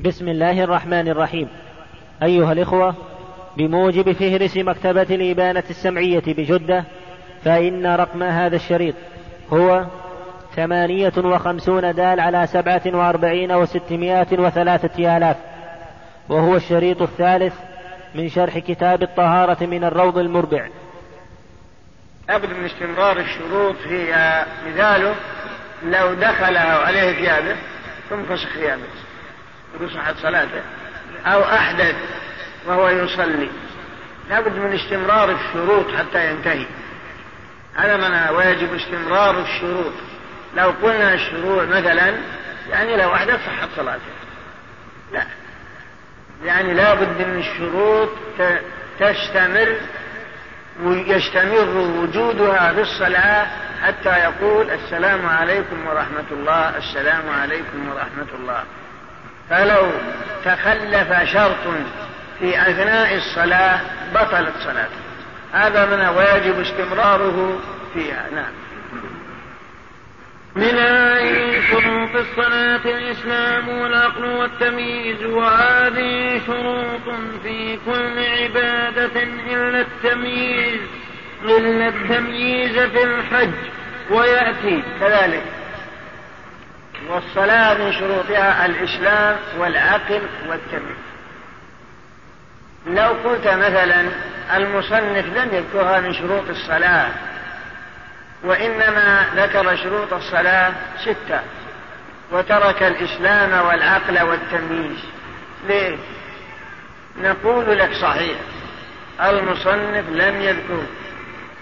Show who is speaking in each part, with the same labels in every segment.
Speaker 1: بسم الله الرحمن الرحيم. أيها الإخوة بموجب فهرس مكتبة الإبانة السمعية بجدة فإن رقم هذا الشريط هو ثمانية وخمسون دال على سبعة وأربعين وستمائة وثلاثة آلاف وهو الشريط الثالث من شرح كتاب الطهارة من الروض المربع.
Speaker 2: لابد من استمرار الشروط هي مثاله لو دخل عليه ثيابه ثم فسخ ثيابه. بصحة صلاته. أو أحدث وهو يصلي. لابد من استمرار الشروط حتى ينتهي. هذا معنى ويجب استمرار الشروط. لو قلنا الشروع مثلا يعني لو أحدث صحت صلاته. لا. يعني لابد من الشروط تستمر ويستمر وجودها في الصلاة حتى يقول السلام عليكم ورحمة الله السلام عليكم ورحمة الله. فلو تخلف شرط في أثناء الصلاة بطلت صلاته. هذا من واجب استمراره فيها. نعم.
Speaker 3: من أي شروط الصلاة الإسلام والعقل والتمييز وهذه شروط في كل عبادة إلا التمييز إلا التمييز في الحج ويأتي
Speaker 2: كذلك. والصلاة من شروطها الإسلام والعقل والتمييز. لو قلت مثلا المصنف لم يذكرها من شروط الصلاة وإنما ذكر شروط الصلاة ستة وترك الإسلام والعقل والتمييز. ليه؟ نقول لك صحيح المصنف لم يذكر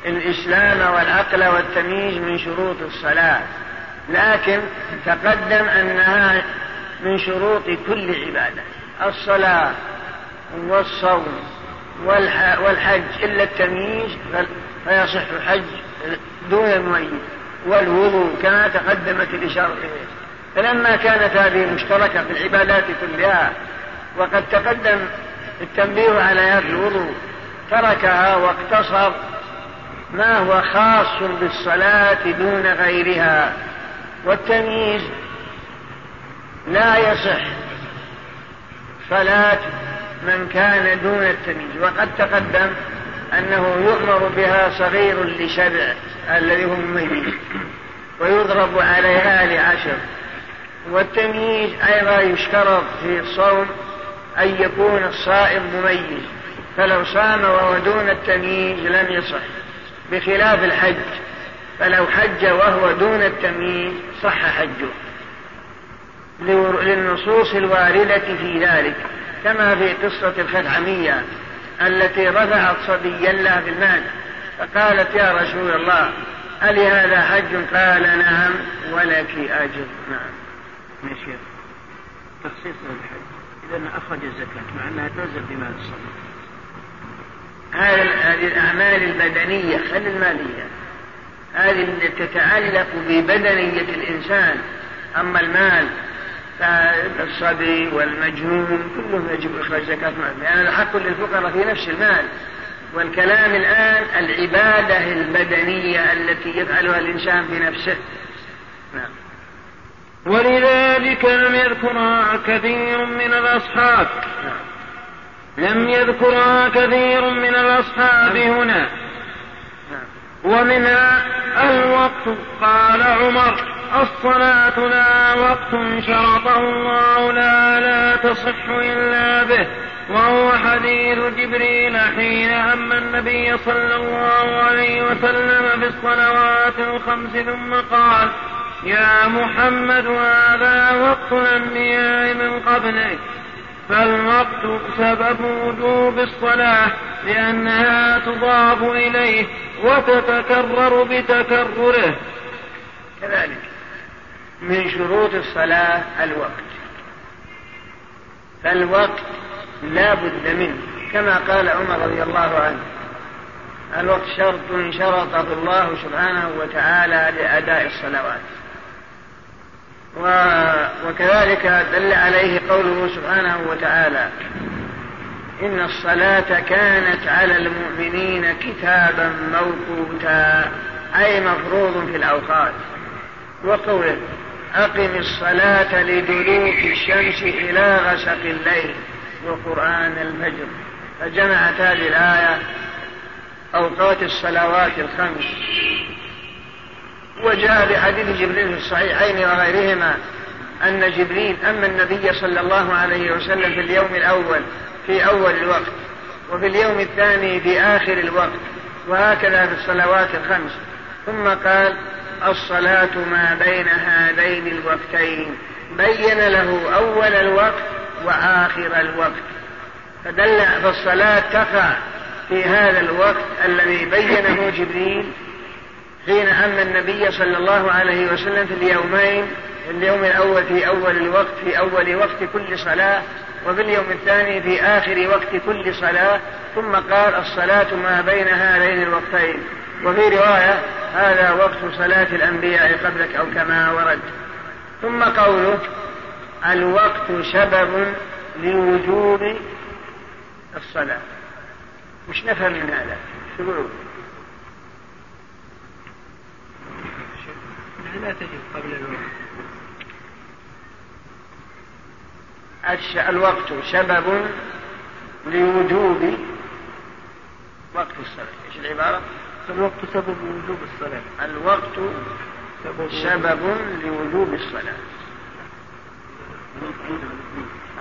Speaker 2: الإسلام والعقل والتمييز من شروط الصلاة. لكن تقدم أنها من شروط كل عبادة الصلاة والصوم والحج إلا التمييز فيصح الحج دون المميز والوضوء كما تقدمت الإشارة إليه. فلما كانت هذه مشتركة في العبادات كلها وقد تقدم التنبيه على هذا الوضوء تركها واقتصر ما هو خاص بالصلاة دون غيرها. والتمييز لا يصح. صلاة من كان دون التمييز. وقد تقدم أنه يؤمر بها صغير لسبع الذي هم مميز ويضرب عليها لعشر. والتمييز أيضا يشترط في الصوم أن يكون الصائم مميز. فلو صام وهو دون التمييز لم يصح. بخلاف الحج فلو حج وهو دون التمييز صح حجه. للنصوص الواردة في ذلك كما في قصة الخدعمية التي رفعت صبيا لها في المال فقالت يا رسول الله ألي هذا حج؟ قال نعم ولك أجر. نعم.
Speaker 4: ماشي تخصيص الحج إذا أخرج الزكاة مع أنها تنزل في مال الصدقة
Speaker 2: هذه الأعمال البدنية خل المالية هذه تتعلق ببدنية الإنسان أما المال فالصبي والمجنون كلهم يجب إخراج زكاة مال. لأن يعني الحق للفقراء في نفس المال. والكلام الآن العبادة البدنية التي يفعلها الإنسان في نفسه. نعم.
Speaker 3: ولذلك لم يذكرها كثير من الأصحاب. نعم. لم يذكرها كثير من الأصحاب هنا. نعم. ومنها الوقت. قال عمر الصلاة لا وقت شرطه الله لا لا تصح إلا به. وهو حديث جبريل حين أما النبي صلى الله عليه وسلم بالصلوات الخمس ثم قال يا محمد هذا وقت الأنبياء من قبلك. فالوقت سبب وجوب الصلاة لأنها تضاف إليه وتتكرر بتكرره.
Speaker 2: كذلك من شروط الصلاة الوقت. فالوقت لا بد منه كما قال عمر رضي الله عنه الوقت شرط شرطه الله سبحانه وتعالى لأداء الصلوات. وكذلك دل عليه قوله سبحانه وتعالى إن الصلاة كانت على المؤمنين كتابا موقوتا أي مفروض في الأوقات. وقوله أقم الصلاة لدلوك الشمس إلى غسق الليل وقرآن الفجر فجمعت هذه الآية أوقات الصلوات الخمس. وجاء بحديث جبريل في الصحيحين وغيرهما أن جبريل أما النبي صلى الله عليه وسلم في اليوم الأول في أول الوقت وفي اليوم الثاني في آخر الوقت وهكذا في الصلوات الخمس. ثم قال الصلاة ما بين هذين الوقتين. بين له أول الوقت وآخر الوقت. فدل فالصلاة تقع في هذا الوقت الذي بينه جبريل حين أن النبي صلى الله عليه وسلم في اليومين اليوم الأول في أول الوقت في أول وقت كل صلاة وفي اليوم الثاني في آخر وقت كل صلاة ثم قال الصلاة ما بين هذين الوقتين. وفي رواية هذا وقت صلاة الأنبياء قبلك أو كما ورد. ثم قوله الوقت سبب لوجوب الصلاة. مش نفهم من هذا؟ شو
Speaker 4: لا تجب قبل الوقت.
Speaker 2: الوقت سبب لوجوب وقت الصلاة. إيش العبارة؟
Speaker 4: الوقت سبب لوجوب الصلاة.
Speaker 2: الوقت سبب لوجوب الصلاة.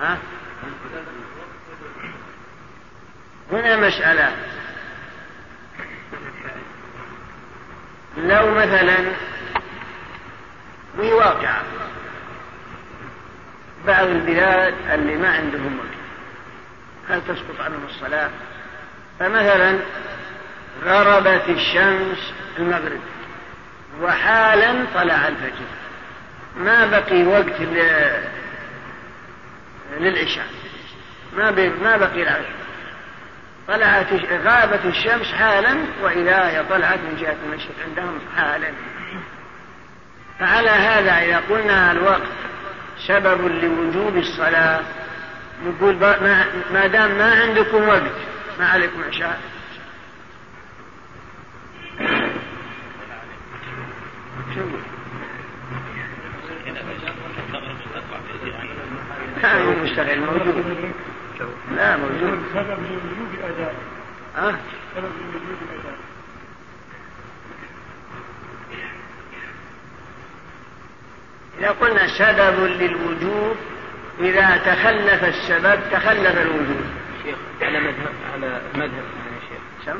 Speaker 2: ها؟ هنا مسألة. لو مثلا في واقعة بعض البلاد اللي ما عندهم وقت. هل تسقط عنهم الصلاة؟ فمثلا غربت الشمس المغرب وحالا طلع الفجر. ما بقي وقت للعشاء. ما ما بقي العشاء. طلعت غابت الشمس حالا وإذا هي طلعت من جهة المشرق عندهم حالا. فعلى هذا إذا قلنا الوقت سبب لوجوب الصلاة نقول ما دام ما عندكم وقت ما عليكم عشاء. كان مشتغل موجود. لا موجود.
Speaker 5: سبب لوجوب أداء
Speaker 2: أه؟
Speaker 5: سبب لوجوب أداء
Speaker 2: إذا قلنا سبب للوجوب إذا تخلف السبب تخلف الوجوب.
Speaker 4: شيخ على مذهب على مذهب هنا يا شيخ.
Speaker 2: سم؟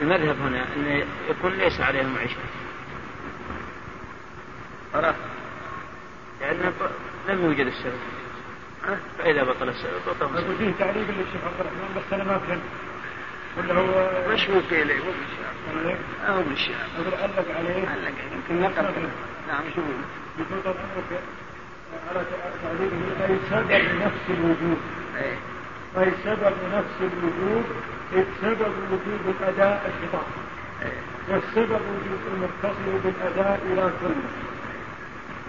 Speaker 4: المذهب هنا أنه يكون ليس عليهم عشاء
Speaker 2: عرفت
Speaker 4: لأن لم يوجد السبب. فإذا بطل السبب بطل السبب.
Speaker 5: فيه تعريف للشيخ عبد الرحمن بس أنا ما فهمت. ولا هو
Speaker 2: مش مو في لي مو بالشعر أو بالشعر
Speaker 5: أقول علق عليه.
Speaker 2: علق يمكن نقل نعم شو
Speaker 5: طال عمرك على أي سبب نفس الوجود أي سبب نفس الوجود إذ سبب وجود الأداء الخطاب والسبب وجود المتصل بالأداء إلى كل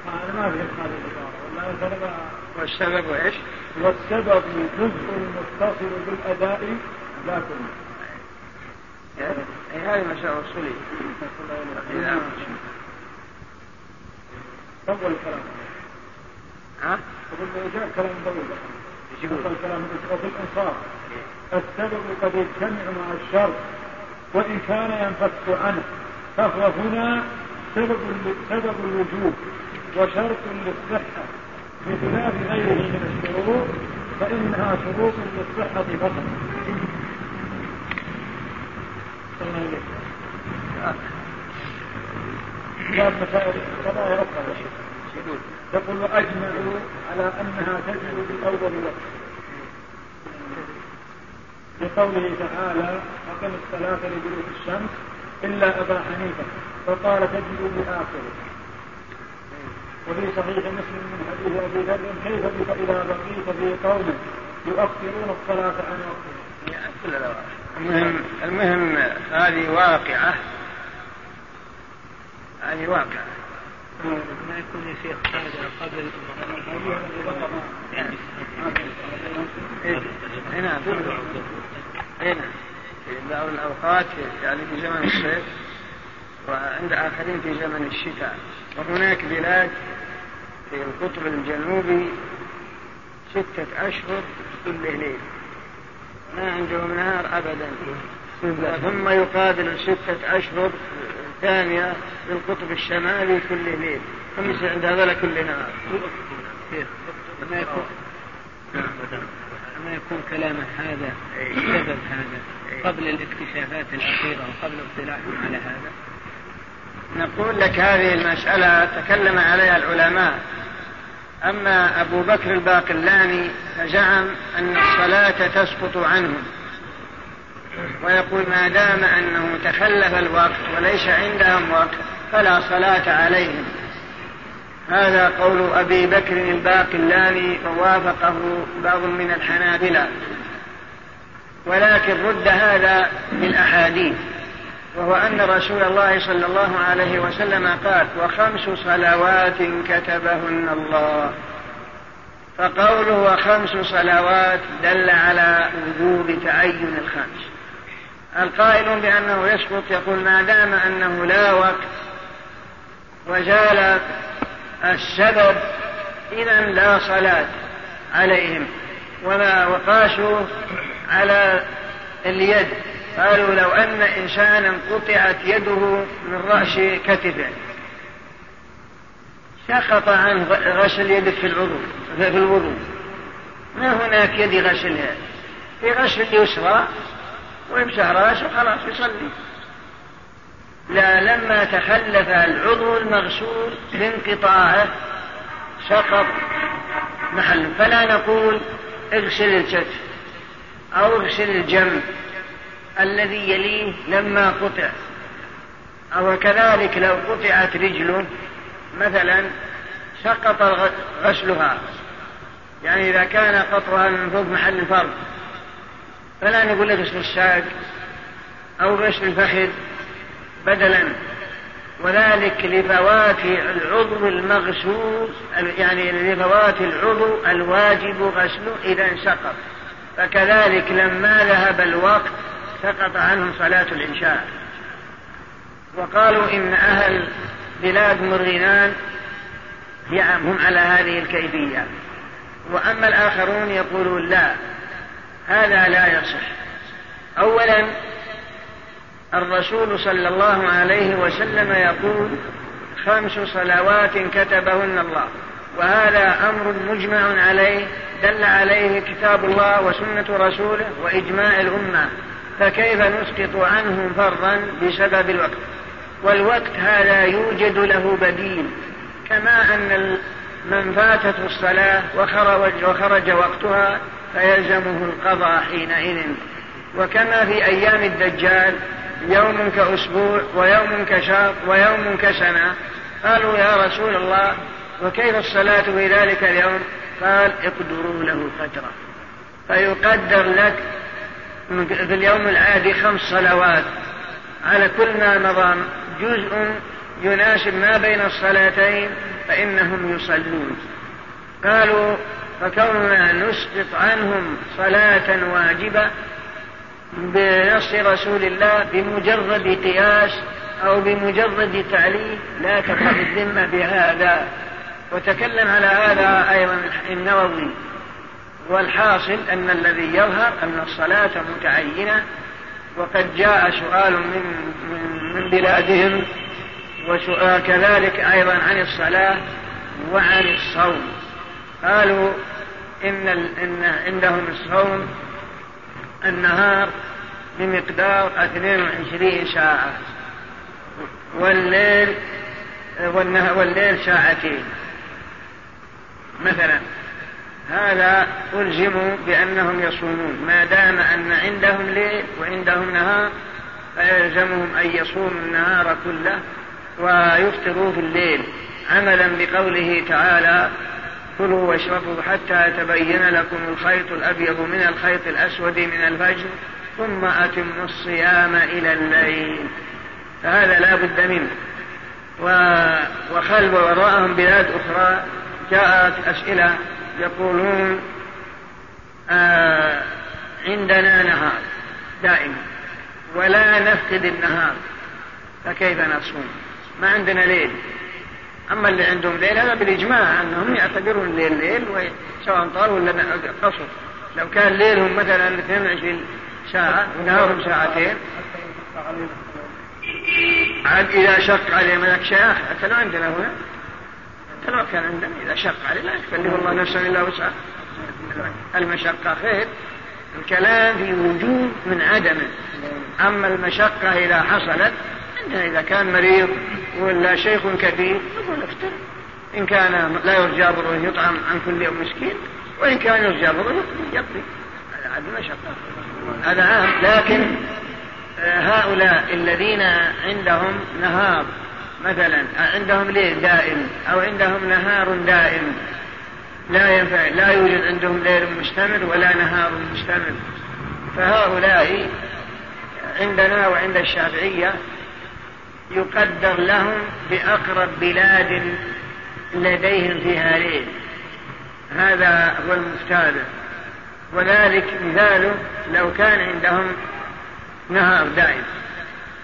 Speaker 5: أنا ما فهمت هذه العبارة والله أنا
Speaker 2: والسبب إيش؟
Speaker 5: والسبب جزء متصل بالأداء لا كل
Speaker 2: هذه مسألة أصولية نعم.
Speaker 5: طول الكلام.
Speaker 2: ها؟
Speaker 5: أقول له جاء كلام طويل يقول؟ الكلام وفي الإنصاف. السبب قد يجتمع مع الشرط وإن كان ينفك عنه. فهو هنا سبب سبب الوجوب. وشرط للصحة. بخلاف غيره من الشروط فإنها شروط للصحة فقط. الله إليك. باب مسائل القضاء رفع
Speaker 2: يقول
Speaker 5: يقول وأجمعوا على أنها تجب بأول وقت لقوله تعالى أقم الصلاة لدلوك الشمس إلا أبا حنيفة فقال تجب بآخره. وفي صحيح مسلم من حديث أبي ذر كيف بك إذا بقيت في قوم يؤخرون الصلاة عن وقتها.
Speaker 2: المهم المهم هذه واقعة. هذه واقعة.
Speaker 4: ما يكون يا شيخ هذا قبل
Speaker 2: نعم إيه نعم في بعض الأوقات يعني في زمن الصيف وعند آخرين في زمن الشتاء وهناك بلاد في القطب الجنوبي ستة أشهر كل ليل ما عندهم نهار أبدا. ثم يقابل ستة أشهر ثانية في القطب الشمالي كل ليل. يصير عند هذا كل نهار
Speaker 4: ما يكون ما يكون كلامه هذا سبب هذا؟ قبل الاكتشافات الأخيرة وقبل اطلاعهم على هذا؟
Speaker 2: نقول لك هذه المسألة تكلم عليها العلماء. أما أبو بكر الباقلاني فزعم أن الصلاة تسقط عنهم. ويقول ما دام أنه تخلف الوقت وليس عندهم وقت فلا صلاة عليهم. هذا قول أبي بكر الباقلاني ووافقه بعض من الحنابلة. ولكن رد هذا بالأحاديث وهو أن رسول الله صلى الله عليه وسلم قال وخمس صلوات كتبهن الله فقوله وخمس صلوات دل على وجوب تعين الخمس. القائل بأنه يسقط يقول ما دام أنه لا وقت وزال السبب إذا لا صلاة عليهم. وما وقاسوا على اليد. قالوا لو أن إنسانا قطعت يده من رأس كتفه. سقط عنه غسل يده في العضو في الوضوء. ما هناك يد غسلها؟ في غسل اليسرى ويمسح راسه خلاص يصلي. لا لما تخلف العضو المغسول بانقطاعه سقط محل. فلا نقول اغسل الكتف أو اغسل الجنب الذي يليه لما قطع. أو كذلك لو قطعت رجله مثلا سقط غسلها. يعني إذا كان قطعها من فوق محل الفرد فلا نقول غسل الساق أو غسل الفخذ بدلا. وذلك لفوات العضو المغسول يعني لفوات العضو الواجب غسله إذا سقط فكذلك لما ذهب الوقت سقط عنهم صلاة العشاء. وقالوا إن أهل بلاد مرغنان هم على هذه الكيفية. وأما الآخرون يقولون لا هذا لا يصح. أولا الرسول صلى الله عليه وسلم يقول خمس صلوات كتبهن الله. وهذا أمر مجمع عليه دل عليه كتاب الله وسنة رسوله وإجماع الأمة. فكيف نسقط عنه فرضا بسبب الوقت؟ والوقت هذا يوجد له بديل. كما أن من فاتته الصلاة وخرج, وخرج وقتها فيلزمه القضاء حينئذ. وكما في أيام الدجال يوم كأسبوع ويوم كشهر ويوم كسنة قالوا يا رسول الله وكيف الصلاة في ذلك اليوم؟ قال اقدروا له فترة فيقدر لك في اليوم العادي خمس صلوات. على كل ما مضى جزء يناسب ما بين الصلاتين فإنهم يصلون. قالوا فكوننا نسقط عنهم صلاة واجبة بنص رسول الله بمجرد قياس أو بمجرد تعليل لا تقع الذمة بهذا. وتكلم على هذا أيضا النووي. والحاصل أن الذي يظهر أن الصلاة متعينة وقد جاء سؤال من من, من بلادهم وسؤال كذلك أيضا عن الصلاة وعن الصوم. قالوا إن إن عندهم الصوم النهار بمقدار 22 ساعة. والليل والليل ساعتين. مثلا هذا ألزموا بأنهم يصومون. ما دام أن عندهم ليل وعندهم نهار فيلزمهم أن يصوموا النهار كله ويفطروا في الليل. عملا بقوله تعالى كلوا واشربوا حتى يتبين لكم الخيط الأبيض من الخيط الأسود من الفجر ثم أتموا الصيام إلى الليل. فهذا لا بد منه. وخلف وراءهم بلاد أخرى جاءت أسئلة يقولون آه عندنا نهار دائما ولا نفقد النهار فكيف نصوم؟ ما عندنا ليل. أما اللي عندهم ليل هذا بالإجماع أنهم يعتبرون الليل ليل سواء طال ولا قصر لو كان ليلهم مثلا 22 ساعة ونهارهم ساعتين. عاد إذا شق عليه ملك شيخ حتى لو عندنا هنا حتى لو كان عندنا إذا شق عليه لا يكلف الله نفسا إلا وسعها المشقة خير. الكلام في وجود من عدمه. أما المشقة إذا حصلت عندنا إذا كان مريض ولا شيخ كبير يقول افتر إن كان لا يرجى بره يطعم عن كل يوم مسكين وإن كان يرجى بره يقضي. هذا عدم مشقة هذا عام. لكن آه، هؤلاء الذين عندهم نهار مثلا عندهم ليل دائم أو عندهم نهار دائم لا ينفع لا يوجد عندهم ليل مستمر ولا نهار مستمر. فهؤلاء عندنا وعند الشافعية يقدر لهم بأقرب بلاد لديهم فيها ليل هذا هو المفتاد وذلك مثاله لو كان عندهم نهار دائم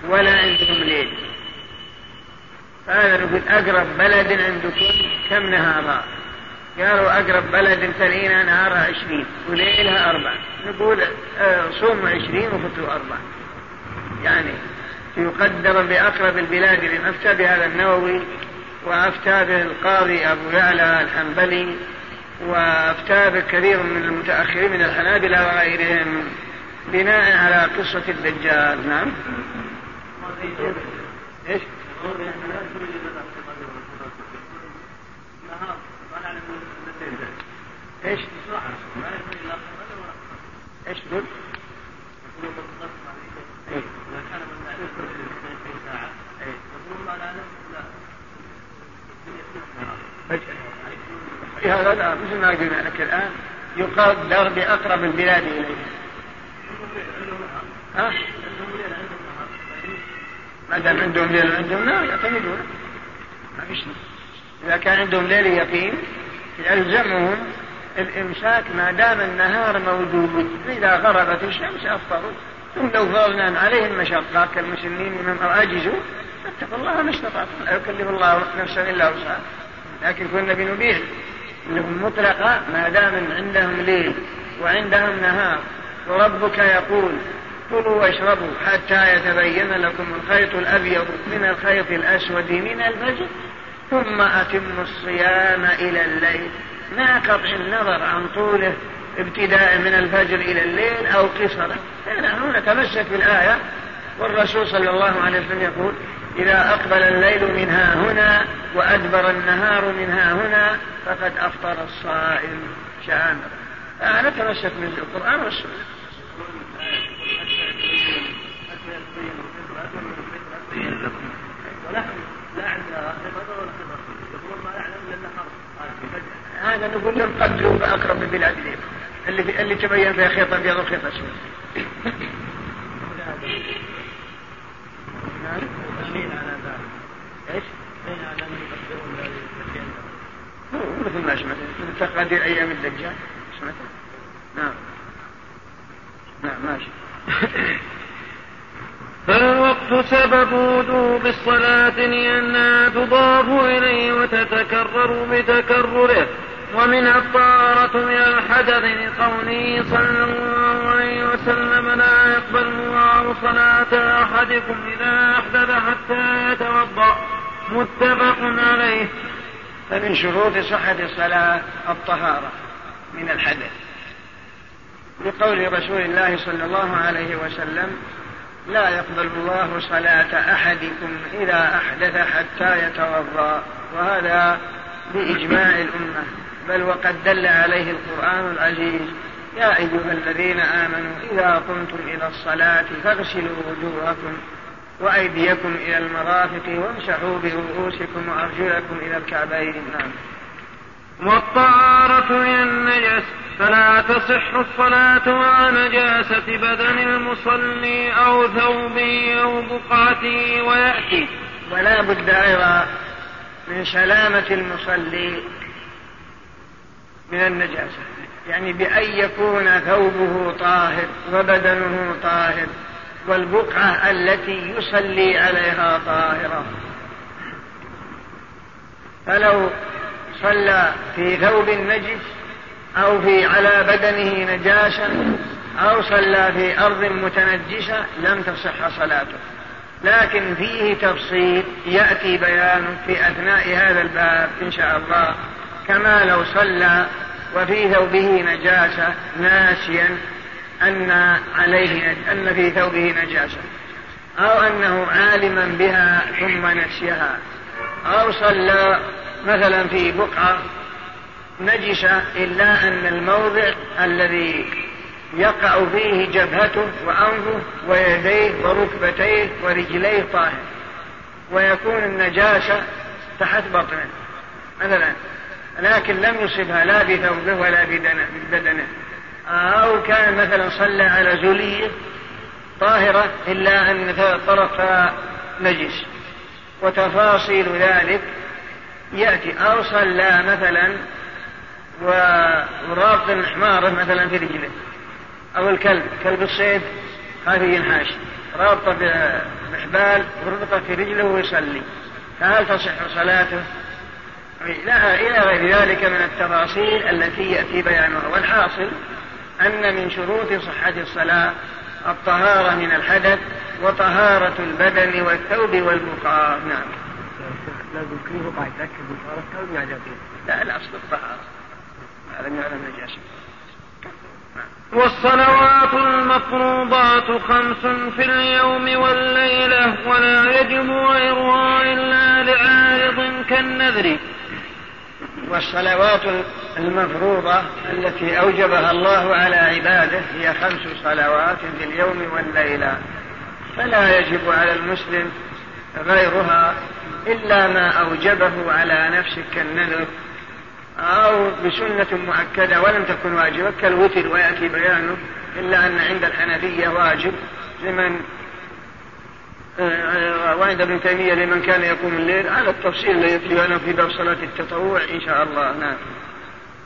Speaker 2: ولا عندهم ليل. فهذا نقول أقرب بلد عندكم كم نهارا؟ قالوا أقرب بلد تلينا نهارها عشرين وليلها أربع. نقول آه، صوم عشرين وفتوا أربع. يعني يقدر بأقرب البلاد للأفتى بهذا النووي وأفتى به القاضي أبو يعلى الحنبلي وأفتى به كثير من المتأخرين من الحنابلة وغيرهم بناء على قصة الدجال نعم إيش؟ إيش؟ إيش تقول؟ هذا لا مثل ما قلنا لك الآن. يقدر بأقرب البلاد إليه. ها؟ ما دام عندهم ليل عندهم نار يعتمدون. ما فيش إذا كان عندهم ليل يقين يلزمهم الإمساك ما دام النهار موجود. إذا غربت الشمس أفطروا. ثم لو فرضنا عليهم مشقة كالمسلمين من عجزوا فاتقوا الله ما استطعتم. لا يكلف الله نفسا إلا وسعها. لكن كنا بنبيح لهم مطلقة ما دام عندهم ليل وعندهم نهار. وربك يقول كلوا واشربوا حتى يتبين لكم الخيط الأبيض من الخيط الأسود من الفجر ثم أتموا الصيام إلى الليل. مع قطع النظر عن طوله ابتداء من الفجر إلى الليل أو قصره. نحن نتمسك بالآية والرسول صلى الله عليه وسلم يقول إذا أقبل الليل منها هنا وأدبر النهار منها هنا فقد أفطر الصائم شامرا فنتمسك بالقرآن والسنة. هذا نقول لهم قدروا بأقرب البلاد إليكم اللي اللي تبين فيها خيط أبيض وخيط إيش؟ مثل ما سمعت مثل تقادير أيام الدجال سمعت؟ نعم. نعم ماشي.
Speaker 3: فالوقت سبب وجوب الصلاة لأنها تضاف إليه وتتكرر بتكرره ومن الطهارة من الحدث لقوله صلى الله عليه وسلم لا يقبل الله صلاة أحدكم إذا أحدث حتى يتوضأ. متفق عليه.
Speaker 2: فمن شروط صحة الصلاة الطهارة من الحدث. لقول رسول الله صلى الله عليه وسلم لا يقبل الله صلاة أحدكم إذا أحدث حتى يتوضأ. وهذا بإجماع الأمة. بل وقد دل عليه القرآن العزيز. يا أيها الذين آمنوا إذا قمتم إلى الصلاة فاغسلوا وجوهكم وأيديكم إلى المرافق وامسحوا برؤوسكم وأرجلكم إلى الكعبين. نعم.
Speaker 3: والطهارة من النجس فلا تصح الصلاة مع نجاسة بدن المصلي أو ثوبه أو بقعته ويأتي.
Speaker 2: ولا بد أيضا من سلامة المصلي. من النجاسة. يعني بأن يكون ثوبه طاهر وبدنه طاهر والبقعة التي يصلي عليها طاهرة. فلو صلى في ثوب نجس أو في على بدنه نجاشة أو صلى في أرض متنجسة لم تصح صلاته. لكن فيه تفصيل يأتي بيانه في أثناء هذا الباب إن شاء الله. كما لو صلى وفي ثوبه نجاسة ناسيا أن عليه أن في ثوبه نجاسة. أو أنه عالما بها ثم نسيها. أو صلى مثلا في بقعة نجسة إلا أن الموضع الذي يقع فيه جبهته وأنفه ويديه وركبتيه ورجليه طاهر. ويكون النجاسة تحت بطنه. مثلا لكن لم يصبها لا بثوبه ولا ببدنه أو كان مثلا صلى على زلية طاهرة إلا أن طرفها نجس. وتفاصيل ذلك يأتي. أو صلى مثلا ورابط حماره مثلا في رجله. أو الكلب. كلب الصيد هذه ينحاش. رابطة بحبال وربطة في رجله ويصلي. فهل تصح صلاته؟ لا إلى غير ذلك من التفاصيل التي يأتي بيانها. والحاصل أن من شروط صحة الصلاة الطهارة من الحدث وطهارة البدن والثوب والبقاع. نعم.
Speaker 4: لازم كل بقعة يتأكد من طهارة الثوب
Speaker 2: لا الأصل الطهارة. لم يعلم نجاسة
Speaker 3: والصلوات المفروضات خمس في اليوم والليلة ولا يجب غيرها إلا لعارض كالنذر.
Speaker 2: والصلوات المفروضة التي أوجبها الله على عباده هي خمس صلوات في اليوم والليلة. فلا يجب على المسلم غيرها إلا ما أوجبه على نفسه كالنذر أو بسنة مؤكدة ولم تكن واجبة كالوتر ويأتي بيانه إلا أن عند الحنفية واجب لمن وعند ابن تيمية لمن كان يقوم الليل. على التفصيل الذي يتلونه في باب صلاة التطوع إن شاء الله. نعم.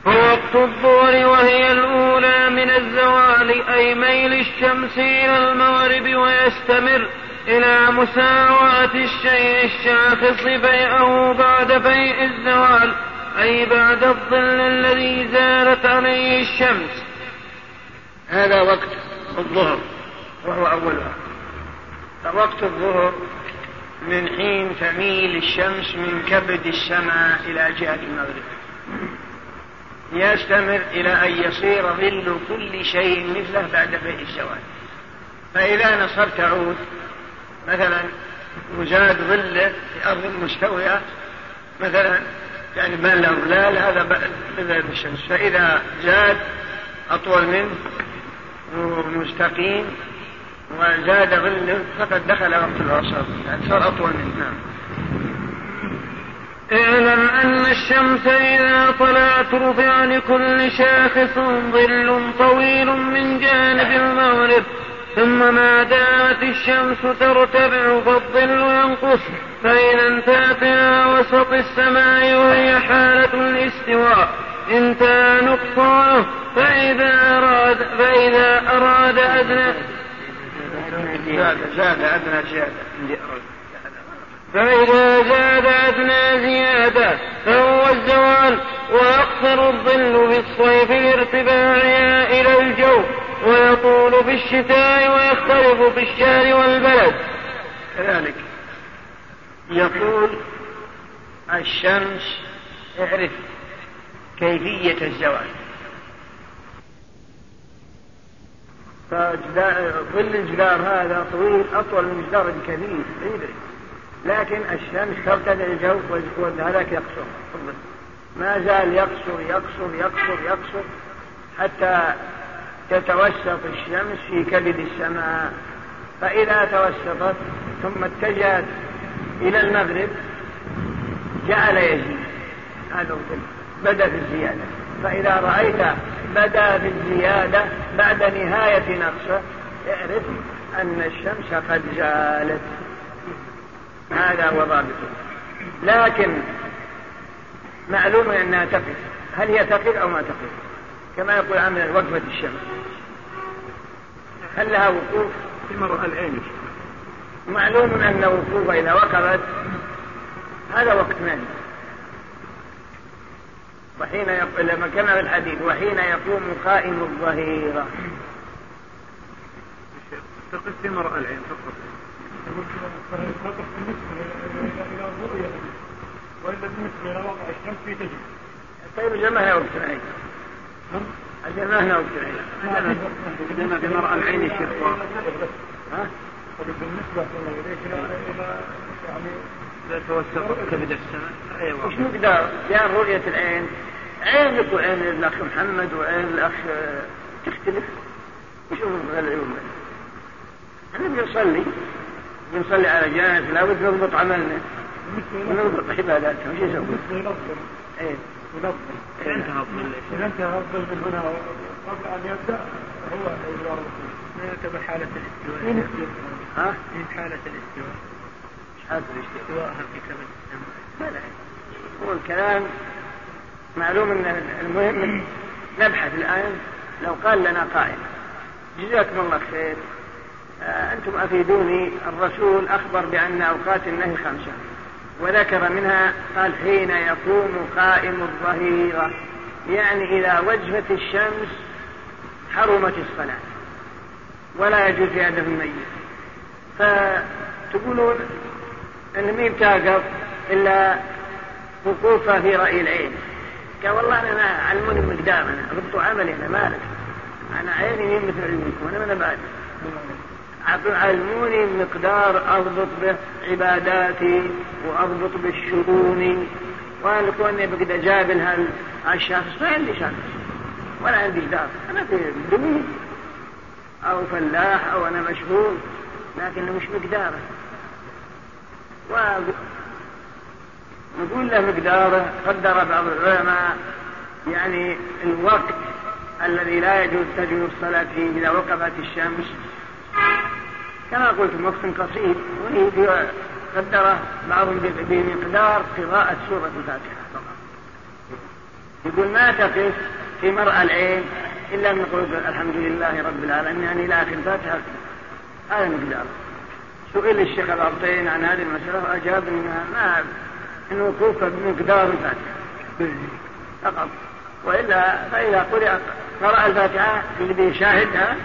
Speaker 3: ووقت الظهر وهي الأولى من الزوال أي ميل الشمس إلى المغرب ويستمر إلى مساواة الشيء الشاخص فيئه بعد فيء الزوال أي بعد الظل الذي زالت عليه الشمس.
Speaker 2: هذا وقت الظهر وهو أولها. فوقت الظهر من حين تميل الشمس من كبد السماء إلى جهة المغرب. يستمر إلى أن يصير ظل كل شيء مثله بعد فيء الزوال. فإذا نصرت عود مثلا وزاد ظله في أرض مستوية مثلا يعني ما له ظلال هذا بذات الشمس. فإذا زاد أطول منه مستقيم وزاد ظله فقد دخل وقت العصر. يعني صار أطول منه نعم
Speaker 3: اعلم أن الشمس إذا طلعت رفع لكل شاخص ظل طويل من جانب المغرب ثم ما دامت الشمس ترتفع فالظل ينقص. فإذا انتهت إلى وسط السماء وهي حالة الاستواء انتهى نقصانه فإذا أراد فإذا أراد أدنى
Speaker 2: زاد زاد أدنى زيادة.
Speaker 3: فإذا زاد أدنى زيادة فهو الزوال ويقصر الظل في الصيف لارتفاعها إلى الجو ويطول في الشتاء ويختلف في الشهر والبلد.
Speaker 2: كذلك يقول الشمس اعرف كيفية الزوال. فظل الجدار هذا طويل أطول من جدار الكبير بعيد لكن الشمس ترتفع الجو وهذاك يقصر. ما زال يقصر يقصر يقصر يقصر حتى تتوسط الشمس في كبد السماء. فإذا توسطت ثم اتجهت إلى المغرب جعل يزيد. هذا بدأ في الزيادة. فإذا رأيت بدا في الزيادة بعد نهاية نقصه اعرف أن الشمس قد زالت هذا هو ضابطه. لكن معلوم أنها تقف. هل هي تقف أو ما تقف؟ كما يقول عمل وقفة الشمس. هل لها وقوف؟
Speaker 5: في مرأة العين
Speaker 2: معلوم أن وقوف إذا وقفت هذا وقت ثاني وحين يق... لما كما في الحديث وحين يقوم قائم الظهيرة
Speaker 3: تقف في مرأى العين فقط
Speaker 5: بالنسبة إلى الرؤية وإلا بالنسبة إلى واقع الشمس في
Speaker 2: طيب الجماعة وقت العين. الجماعة وقت العين.
Speaker 3: عندما في مرأى العين الشيخ
Speaker 2: ها؟
Speaker 5: بالنسبة إلى يعني
Speaker 3: لا توسط كبد السماء؟ أي
Speaker 2: وش مقدار يعني رؤية العين. عينك وعين الأخ محمد وعين الأخ تختلف؟ وشوف العيون إحنا بنصلي. بنصلي على جانب لا بد نضبط عملنا. ونضبط عباداتنا وش يسوي؟ إيه.
Speaker 3: انتهى الظل
Speaker 5: إذا انتهى الظل من هنا قبل أن يبدأ هو
Speaker 4: ما يعتبر حالة الاستواء
Speaker 2: ها؟
Speaker 4: من حالة الاستواء
Speaker 2: حالة الاستواء
Speaker 4: استواءها في
Speaker 2: لا هو الكلام معلوم إن المهم نبحث الآن لو قال لنا قائل. جزاكم الله خير. آه، أنتم أفيدوني. الرسول أخبر بأن أوقات النهي خمسة. وذكر منها قال حين يقوم قائم الظهيره يعني إذا وجهت الشمس حرمت الصلاة. ولا يجوز في هدف الميت فتقولون إن مين تاقف إلا وقوفها في رأي العين. قال والله أنا ما علموني المقدار أنا ضبط عملي أنا مالك. أنا عيني مين مثل علمكم أنا من بعد علموني المقدار أضبط به عباداتي وأضبط بالشؤون وأنا كوني بقدر أجابل هالشخص ما عندي شخص ولا عندي قدار أنا في دمي أو فلاح أو أنا مشهور لكنه مش مقداره. نقول له مقداره قدر بعض العلماء يعني الوقت الذي لا يجوز تجوز الصلاة فيه إذا وقفت الشمس. كما قلت وقت قصير وهي قدر بعضهم بمقدار قراءة سورة الفاتحة فقط. يقول ما تقف في مرأى العين إلا أن نقول الحمد لله رب العالمين يعني إلى آخر الفاتحة. هذا مقدار. سئل الشيخ الأرطين عن هذه المسألة وأجاب أنها ما أنه وقوفه بمقدار الفاتحة. فقط. وإلا فإذا قرأ قرأ الفاتحة اللي بيشاهدها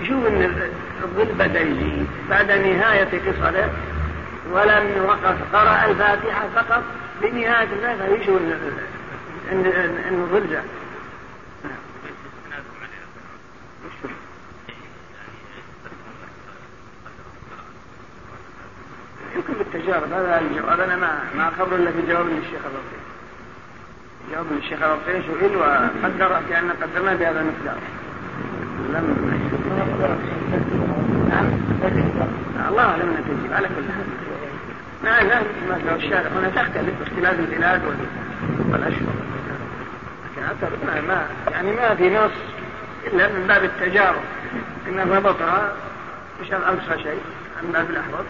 Speaker 2: يشوف أن الظل بدأ يزيد. بعد نهاية قصره ولم وقف قرأ الفاتحة فقط. بنهاية الفاتحة يشوف أن الظل زاد يمكن بالتجارب هذا الجواب. أنا ما ما خبر إلا بجواب الشيخ الرفيع جواب الشيخ الرفيع سئل وقدر كان قدرنا بهذا المقدار. لم نعم. الله أعلم انها تجيب. على كل نعم لا ما الشارع هنا تختلف باختلاف البلاد والأشهر. لكن اعتقد ما, ما يعني ما في نص إلا من باب التجارب. إن ضبطها مش اقصى شيء من باب الأحوط.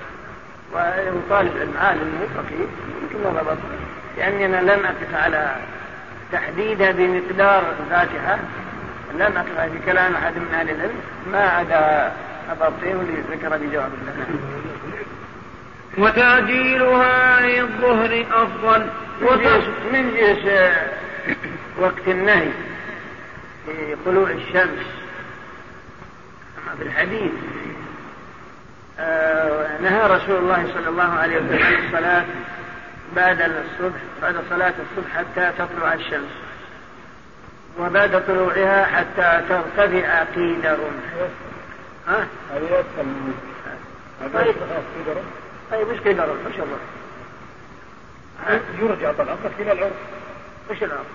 Speaker 2: وطالب العلم عالم فقيه يمكن ضبط لأني أنا لم أقف على تحديدها بمقدار الفاتحة لم أقف في كلام أحد من أهل العلم. ما عدا أبطيه اللي ذكر بجواب الله.
Speaker 3: وتعجيلها عن الظهر أفضل.
Speaker 2: من جهة وقت النهي في طلوع الشمس في الحديث آه، نهى رسول الله صلى الله عليه وسلم عن الصلاة بعد الصبح بعد صلاة الصبح حتى تطلع الشمس وبعد طلوعها حتى ترتفع قيد رمح ها؟ طيب طيب إيش قيد رمح؟ ما شاء الله
Speaker 5: يرجع طبعا إلى العرف
Speaker 2: إيش العرف؟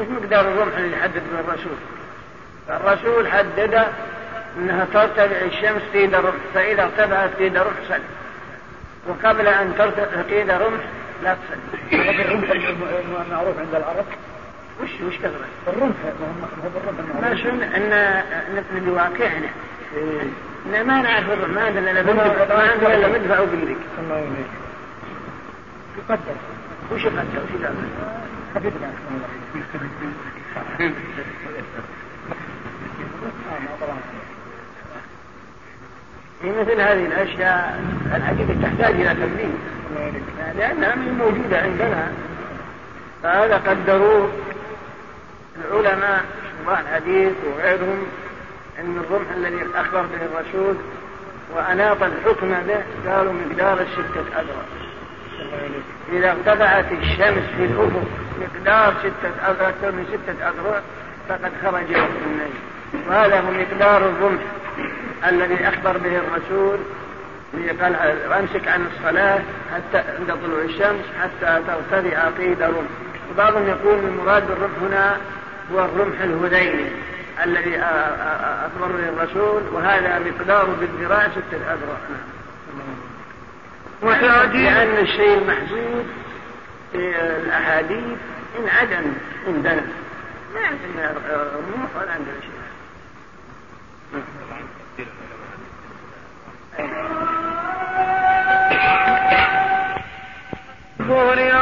Speaker 2: إيش مقدار الرمح اللي حدد الرسول؟ الرسول حدد إنها ترتفع الشمس قيد رمح فإذا ارتفعت قيد رمح صل وقبل أن ترتفع قيد رمح لا تصلي
Speaker 5: الرمح المعروف عند العرب.
Speaker 2: وش وش كثرة؟
Speaker 5: الرمح
Speaker 2: ما شن ان نحن بواقعنا. إن ما نعرف الرمح ما عندنا إلا ما عندنا إلا مدفع وبنريك
Speaker 5: الله يهديك. يقدر.
Speaker 2: وش يقدر؟ وش يقدر؟
Speaker 5: حبيبنا
Speaker 2: في مثل هذه الأشياء الحقيقة تحتاج إلى تمرين لأنها من موجودة عندنا. فهذا قدروه العلماء شراح الحديث وغيرهم أن الرمح الذي أخبر به الرسول وأناط الحكم به قالوا مقدار الستة اذرع إذا ارتفعت الشمس في الأفق مقدار ستة اذرع أكثر من ستة اذرع فقد خرج النجم. وهذا هو مقدار الرمح. الذي أخبر به الرسول قال أمسك عن الصلاة حتى عند طلوع الشمس حتى ترتفع قيد رمح وبعضهم يقول المراد بالرمح هنا هو الرمح الهذيلي الذي أخبر به الرسول وهذا مقدار بالذراع ستة أذرع وتعجيل لأن الشيء المحدود في الأحاديث انعدم عندنا ما عندنا رموح ولا عندنا شيء.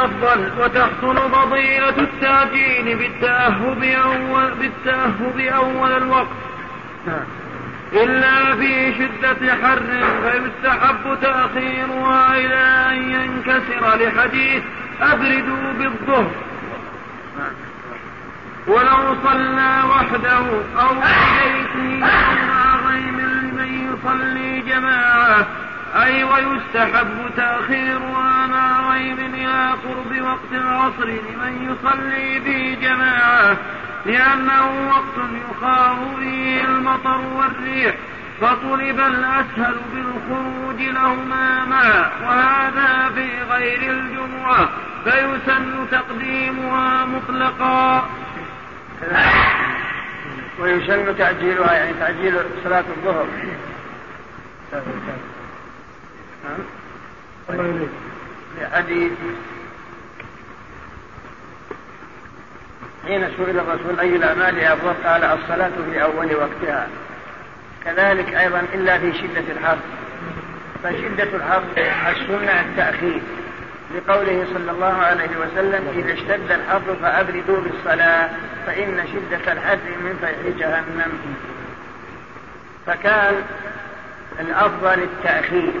Speaker 3: أفضل وتحصل فضيلة التعجيل بالتأهب أول بالتأهب أول الوقت. إلا في شدة حر فيستحب تأخيرها إلى أن ينكسر لحديث أبردوا بالظهر. ولو صلى وحده أو بيته مع غيم لمن يصلي جماعة. أي ويستحب تأخيرها مع غيم إلى قرب وقت العصر لمن يصلي به جماعة. لأنه وقت يخاف فيه المطر والريح. فطلب الأسهل بالخروج لهما معا وهذا في غير الجمعة. فيسن تقديمها مطلقا.
Speaker 2: ويسن تعجيلها يعني تعجيل صلاة الظهر. لحديث حين سئل الرسول أي الأعمال أفضل قال الصلاة في أول وقتها. كذلك أيضا إلا في شدة الحر فشدة الحر السنة التأخير. لقوله صلى الله عليه وسلم إذا اشتد الحر فأبردوا بالصلاة فإن شدة الحر من فيح جهنم. فكان الأفضل التأخير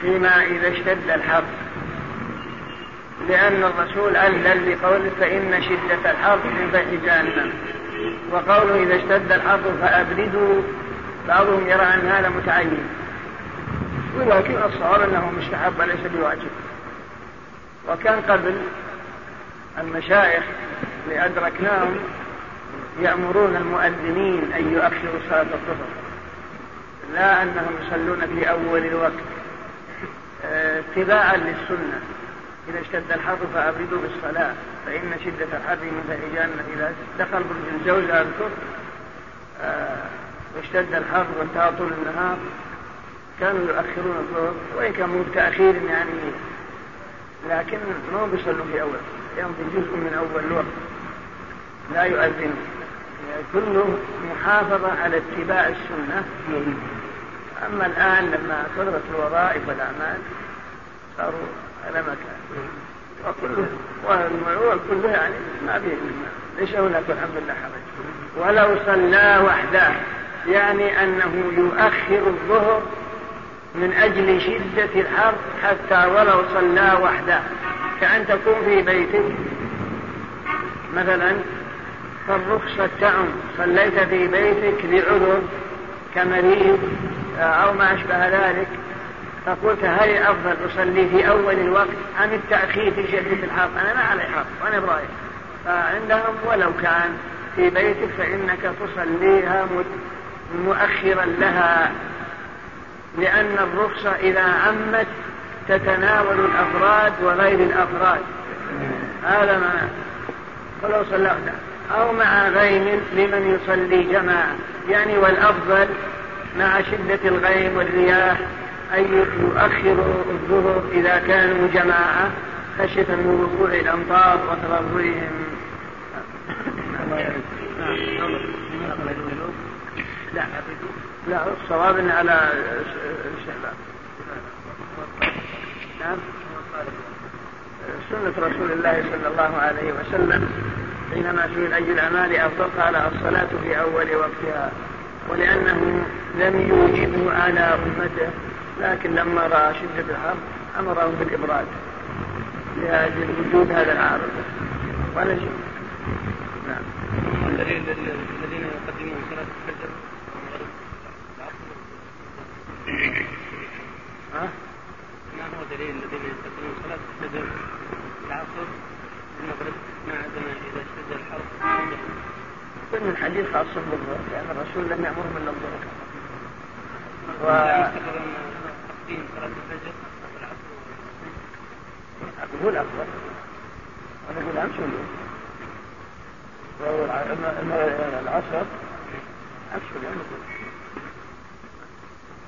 Speaker 2: فيما إذا اشتد الحر لأن الرسول أذن بقوله فإن شدة الحر من فيح جهنم. وقوله إذا اشتد الحر فأبردوا بعضهم يرى أن هذا متعين ولكن الصواب أنه مستحب وليس بواجب. وكان قبل المشايخ اللي أدركناهم يأمرون المؤذنين أن يؤخروا صلاة الظهر. لا أنهم يصلون في أول الوقت. اتباعا للسنة. إذا اشتد الحر فأبردوا بالصلاة. فإن شدة الحر من فهجان إذا دخل برج الجوز أذكر. واشتد الحر طول النهار. كانوا يؤخرون الظهر وإن كان مو تأخير يعني لكن ما بيصلوا في أول يمضي جزء من أول الوقت. لا يؤذن. يعني كله محافظة على اتباع السنة. أما الآن لما كثرت الوظائف والأعمال صاروا على مكان وكله والمعول كله يعني ما فيه ليس هناك الحمد لله حرج ولو صلى وحده يعني أنه يؤخر الظهر من أجل شدة الحر حتى ولو صلى وحده. كأن تكون في بيتك. مثلا فالرخصة تعم. صليت في بيتك لعذر كمريض أو ما أشبه ذلك. فقلت هل الأفضل أصلي في أول الوقت أم التأخير في شدة الحر أنا ما علي حر وأنا برايح. فعندهم ولو كان في بيتك فإنك تصليها مؤخرا لها. لأن الرخصة إذا عمت تتناول الأفراد وغير الأفراد. هذا ما فلو صلى أو مع غيم لمن يصلي جماعة. يعني والأفضل مع شدة الغيم والرياح أن يؤخروا الظهر إذا كانوا جماعة خشية من وقوع الأمطار وتضررهم لا. لا الصواب إن على الاستحباب. نعم. سنة رسول الله صلى الله عليه وسلم حينما سئل أي الأعمال أفضل قال الصلاة في أول وقتها ولأنه لم يوجبه على أمته لكن لما رأى شدة الحر أمرهم بالإبراد لأجل وجود هذا العارض. ولا شيء. نعم
Speaker 4: الذين يقدمون صلاة الفجر
Speaker 2: ها؟
Speaker 4: ما هو دليل الذين يقدمون صلاة الفجر؟ العصر المغرب ما عندنا إذا اشتد الحر.
Speaker 2: كل الحديث خاص بالظهر لأن الرسول لم يأمرهم إلا الظهر. و... هو الأفضل أنا أقول أمس ولا؟ العصر. أمس ولا؟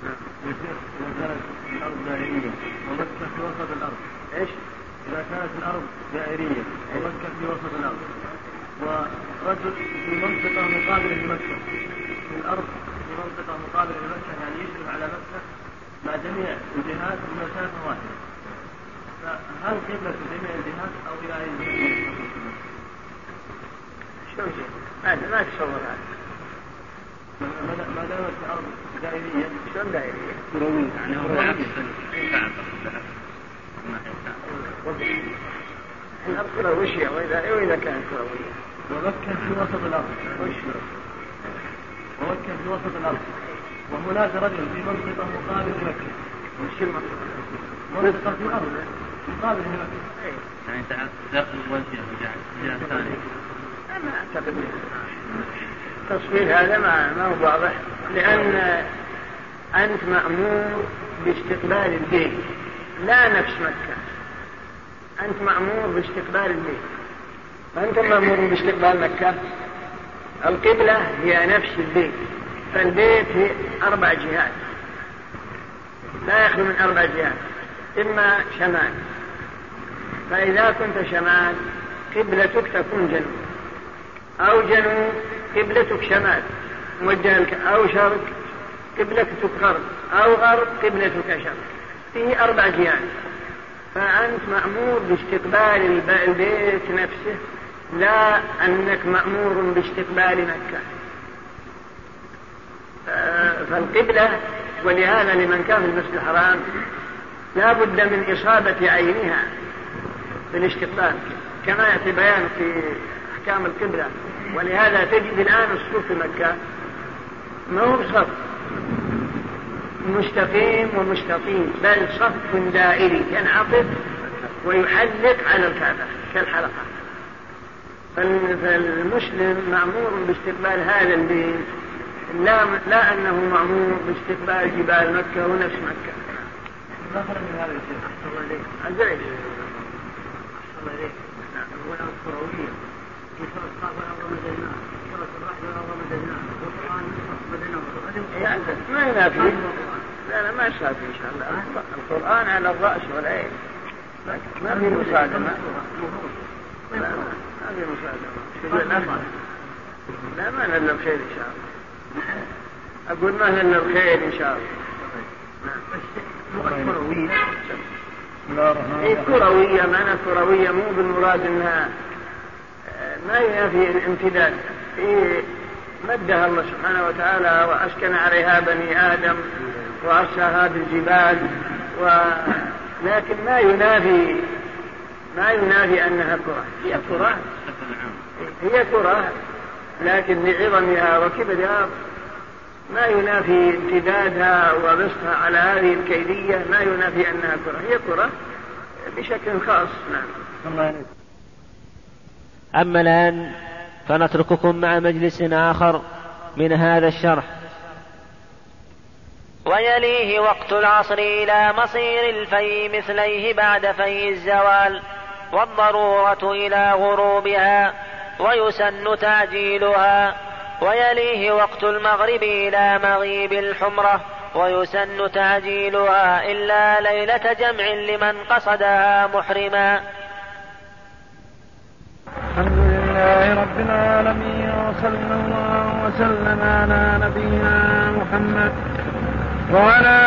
Speaker 6: كانت الأرض دائرية ومكة في وسط الأرض
Speaker 2: إيش؟
Speaker 6: إذا كانت الأرض دائرية ومكة في وسط الأرض ورجل في منطقة مقابلة لمكة في الأرض في منطقة مقابلة لمكة يعني يشرف على مكة مع جميع الجهات بمسافة واحدة فهل قبلة جميع الجهات أو إلى أي جهة؟
Speaker 2: شلون هذا ما تصور هذا
Speaker 6: ما دامت الأرض دائرية
Speaker 2: شلون دائرية؟
Speaker 6: كروية
Speaker 4: يعني هو العكس
Speaker 2: الأرض كروية وإذا وإذا كانت كروية
Speaker 6: ومكة في وسط الأرض
Speaker 2: وش
Speaker 6: ومكة في وسط الأرض وهناك رجل في منطقة مقابل لمكة
Speaker 2: وش المقصود؟
Speaker 6: منطقة في الأرض مقابل لمكة
Speaker 4: يعني داخل الوجه جهة ثانية
Speaker 2: ما أعتقد التصوير هذا ما ما هو واضح لأن أنت مأمور باستقبال البيت لا نفس مكة. أنت مأمور باستقبال البيت فأنتم مأمورون باستقبال مكة؟ القبلة هي نفس البيت فالبيت هي أربع جهات. لا يخلو من أربع جهات إما شمال. فإذا كنت شمال قبلتك تكون جنوب. أو جنوب قبلتك شمال موجهة أو شرق قبلتك غرب أو غرب قبلتك شرق. فيه أربع جهات. فأنت مأمور باستقبال البيت نفسه لا أنك مأمور باستقبال مكة. فالقبلة ولهذا لمن كان في المسجد الحرام لا بد من إصابة عينها بالاستقبال. كما يأتي بيان في أحكام القبلة. ولهذا تجد الآن الصوف في مكة ما هو بصف مستقيم ومستطيل بل صف دائري ينعقد ويحلق على الكعبة كالحلقة فالمسلم مأمور باستقبال هذا البيت لا لا أنه مأمور باستقبال جبال مكة ونفس مكة.
Speaker 6: ما خرج من هذا الشيء؟
Speaker 2: الله عليك. أزعج.
Speaker 6: الله عليك. الأولى
Speaker 2: ما ينافي لا لا ما يصادم إن شاء الله. القرآن على الرأس والعين. ما في مصادمة. لا ما في مصادمة. لا ما لنا الخير إن شاء الله. أقول ما لنا الخير إن شاء الله.
Speaker 6: كروية
Speaker 2: هي كروية معنى كروية مو بالمراد إنها ما ينافي الامتداد في مدها الله سبحانه وتعالى وأسكن عليها بني آدم وارساها بالجبال و لكن ما ينافي ما ينافي أنها كرة. هي كرة. هي كرة لكن لعظمها وكبرها ما ينافي امتدادها وبسطها على هذه الكيفية ما ينافي أنها كرة. هي كرة بشكل خاص نعم.
Speaker 7: أما الآن فنترككم مع مجلس آخر من هذا الشرح. ويليه وقت العصر إلى مصير الفي مثليه بعد في الزوال والضرورة إلى غروبها ويسن تعجيلها. ويليه وقت المغرب إلى مغيب الحمرة ويسن تعجيلها إلا ليلة جمع لمن قصدها محرما.
Speaker 3: الحمد لله رب العالمين وصلى الله وسلم على نبينا محمد وعلى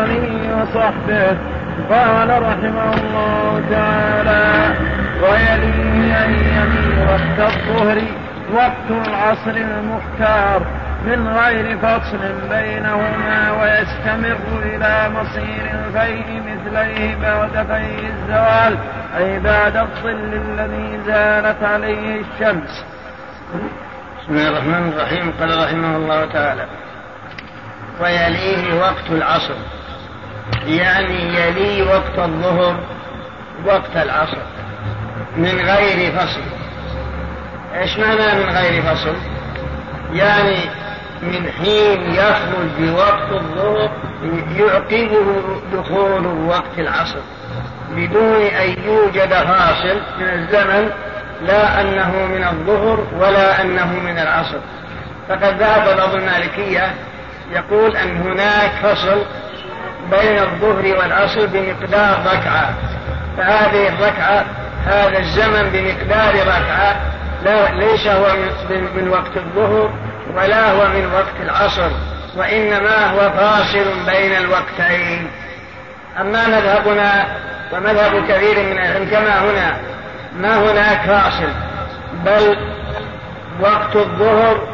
Speaker 3: آله وصحبه. قال رحمه الله تعالى ويليه أن وقت الظهر وقت العصر المختار من غير فصل بينهما ويستمر إلى مصير الفيء مثليه بعد فيء الزوال أي بعد الظل الذي زالت عليه الشمس.
Speaker 2: بسم الله الرحمن الرحيم. قال رحمه الله تعالى ويليه وقت العصر. يعني يلي وقت الظهر وقت العصر. من غير فصل. إيش معنى من غير فصل؟ يعني من حين يخرج بوقت الظهر يعقبه دخول وقت العصر. بدون أن يوجد فاصل من الزمن لا أنه من الظهر ولا أنه من العصر. فقد ذهب بعض المالكية يقول أن هناك فصل بين الظهر والعصر بمقدار ركعة. فهذه الركعة هذا الزمن بمقدار ركعة لا ليس هو من, من وقت الظهر ولا هو من وقت العصر وإنما هو فاصل بين الوقتين. أما مذهبنا ومذهب كثير من العلم كما هنا ما هناك فاصل بل وقت الظهر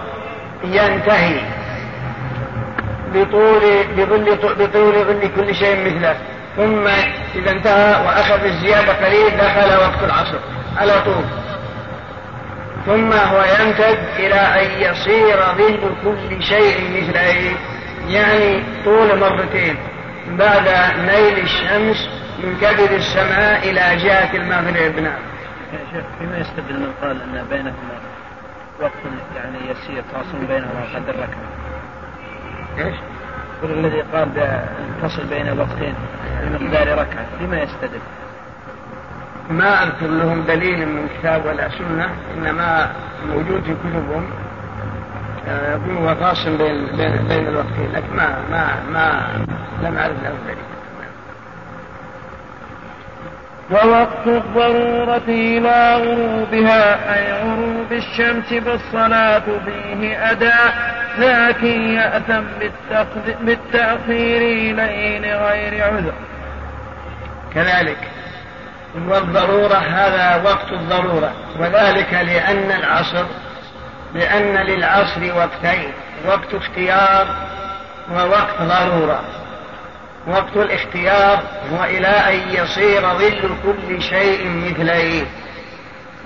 Speaker 2: ينتهي بطول بظل بطول ظل كل شيء مثله. ثم إذا انتهى وأخذ الزيادة قليل دخل وقت العصر على طول. ثم هو يمتد إلى أن يصير ظل كل شيء مثله يعني طول مرتين بعد ميل الشمس من كبد السماء إلى جهة المغرب نعم.
Speaker 4: شيخ فيما يستدل من قال أن بينهما وقت يعني يسير فاصل بينهما قدر ركعة.
Speaker 2: إيش؟
Speaker 4: الذي قال الفصل بين الوقتين بمقدار ركعة لما يستدل؟
Speaker 2: ما أذكر لهم دليل من كتاب ولا سنة إنما موجود في كتبهم. آه، يقول هو فاصل بين بين, بين الوقتين لكن ما ما ما لم أعرف له دليل.
Speaker 3: ووقت الضرورة إلى غروبها أي غروب الشمس بالصلاة فيه أداء لكن يأثم بالتأخير إليه لغير عذر.
Speaker 2: كذلك. والضرورة هذا وقت الضرورة وذلك لأن العصر لأن للعصر وقتين وقت اختيار ووقت ضرورة. وقت الاختيار هو إلى أن يصير ظل كل شيء مثليه.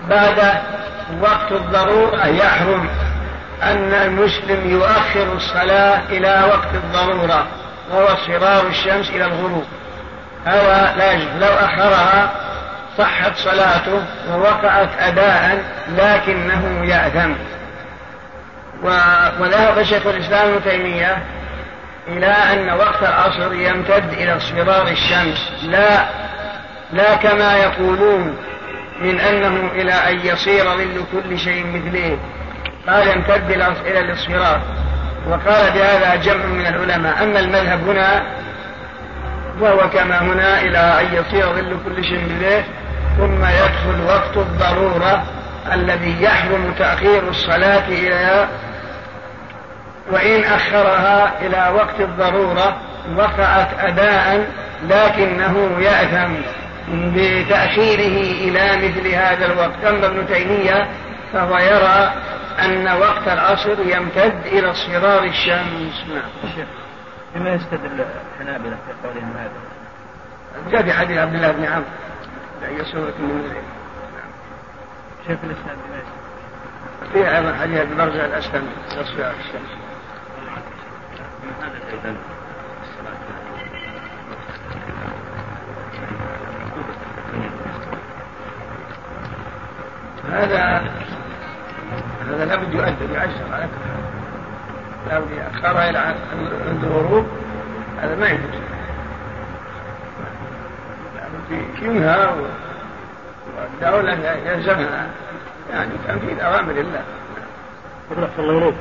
Speaker 2: بعد وقت الضرورة يحرم أن المسلم يؤخر الصلاة إلى وقت الضرورة وهو اصفرار الشمس إلى الغروب. هذا لا يجوز لو أخرها صحت صلاته ووقعت أداء لكنه يأثم. وذهب شيخ الإسلام ابن تيمية إلى أن وقت العصر يمتد إلى اصفرار الشمس. لا لا كما يقولون من أنه إلى أن يصير ظل كل شيء مثله. قال يمتد إلى الاصفرار. وقال بهذا جمع من العلماء. أما المذهب هنا وهو كما هنا إلى أن يصير ظل كل شيء مثله ثم يدخل وقت الضرورة الذي يحرم تأخير الصلاة إليها. وإن أخرها إلى وقت الضرورة وقعت أداء لكنه يأثم بتأخيره إلى مثل هذا الوقت. أما ابن تيمية فهو يرى أن وقت العصر يمتد إلى اصفرار الشمس. نعم.
Speaker 4: بما يستدل الحنابلة في قولهم هذا.
Speaker 2: جاء في حديث عبد الله بن عمرو أي سورة من الليل
Speaker 4: شيخ الإسلام بما
Speaker 2: فيها أيضا حديث ابن مرجع الأسلم تصفية الشمس. هذا هذا لابد يؤدب يعشر على كل حال لابد يأخرها إلى عند الغروب هذا ما يجوز ينهى والدولة يلزمها يعني تنفيذ أوامر الله
Speaker 5: رحمة الله إليك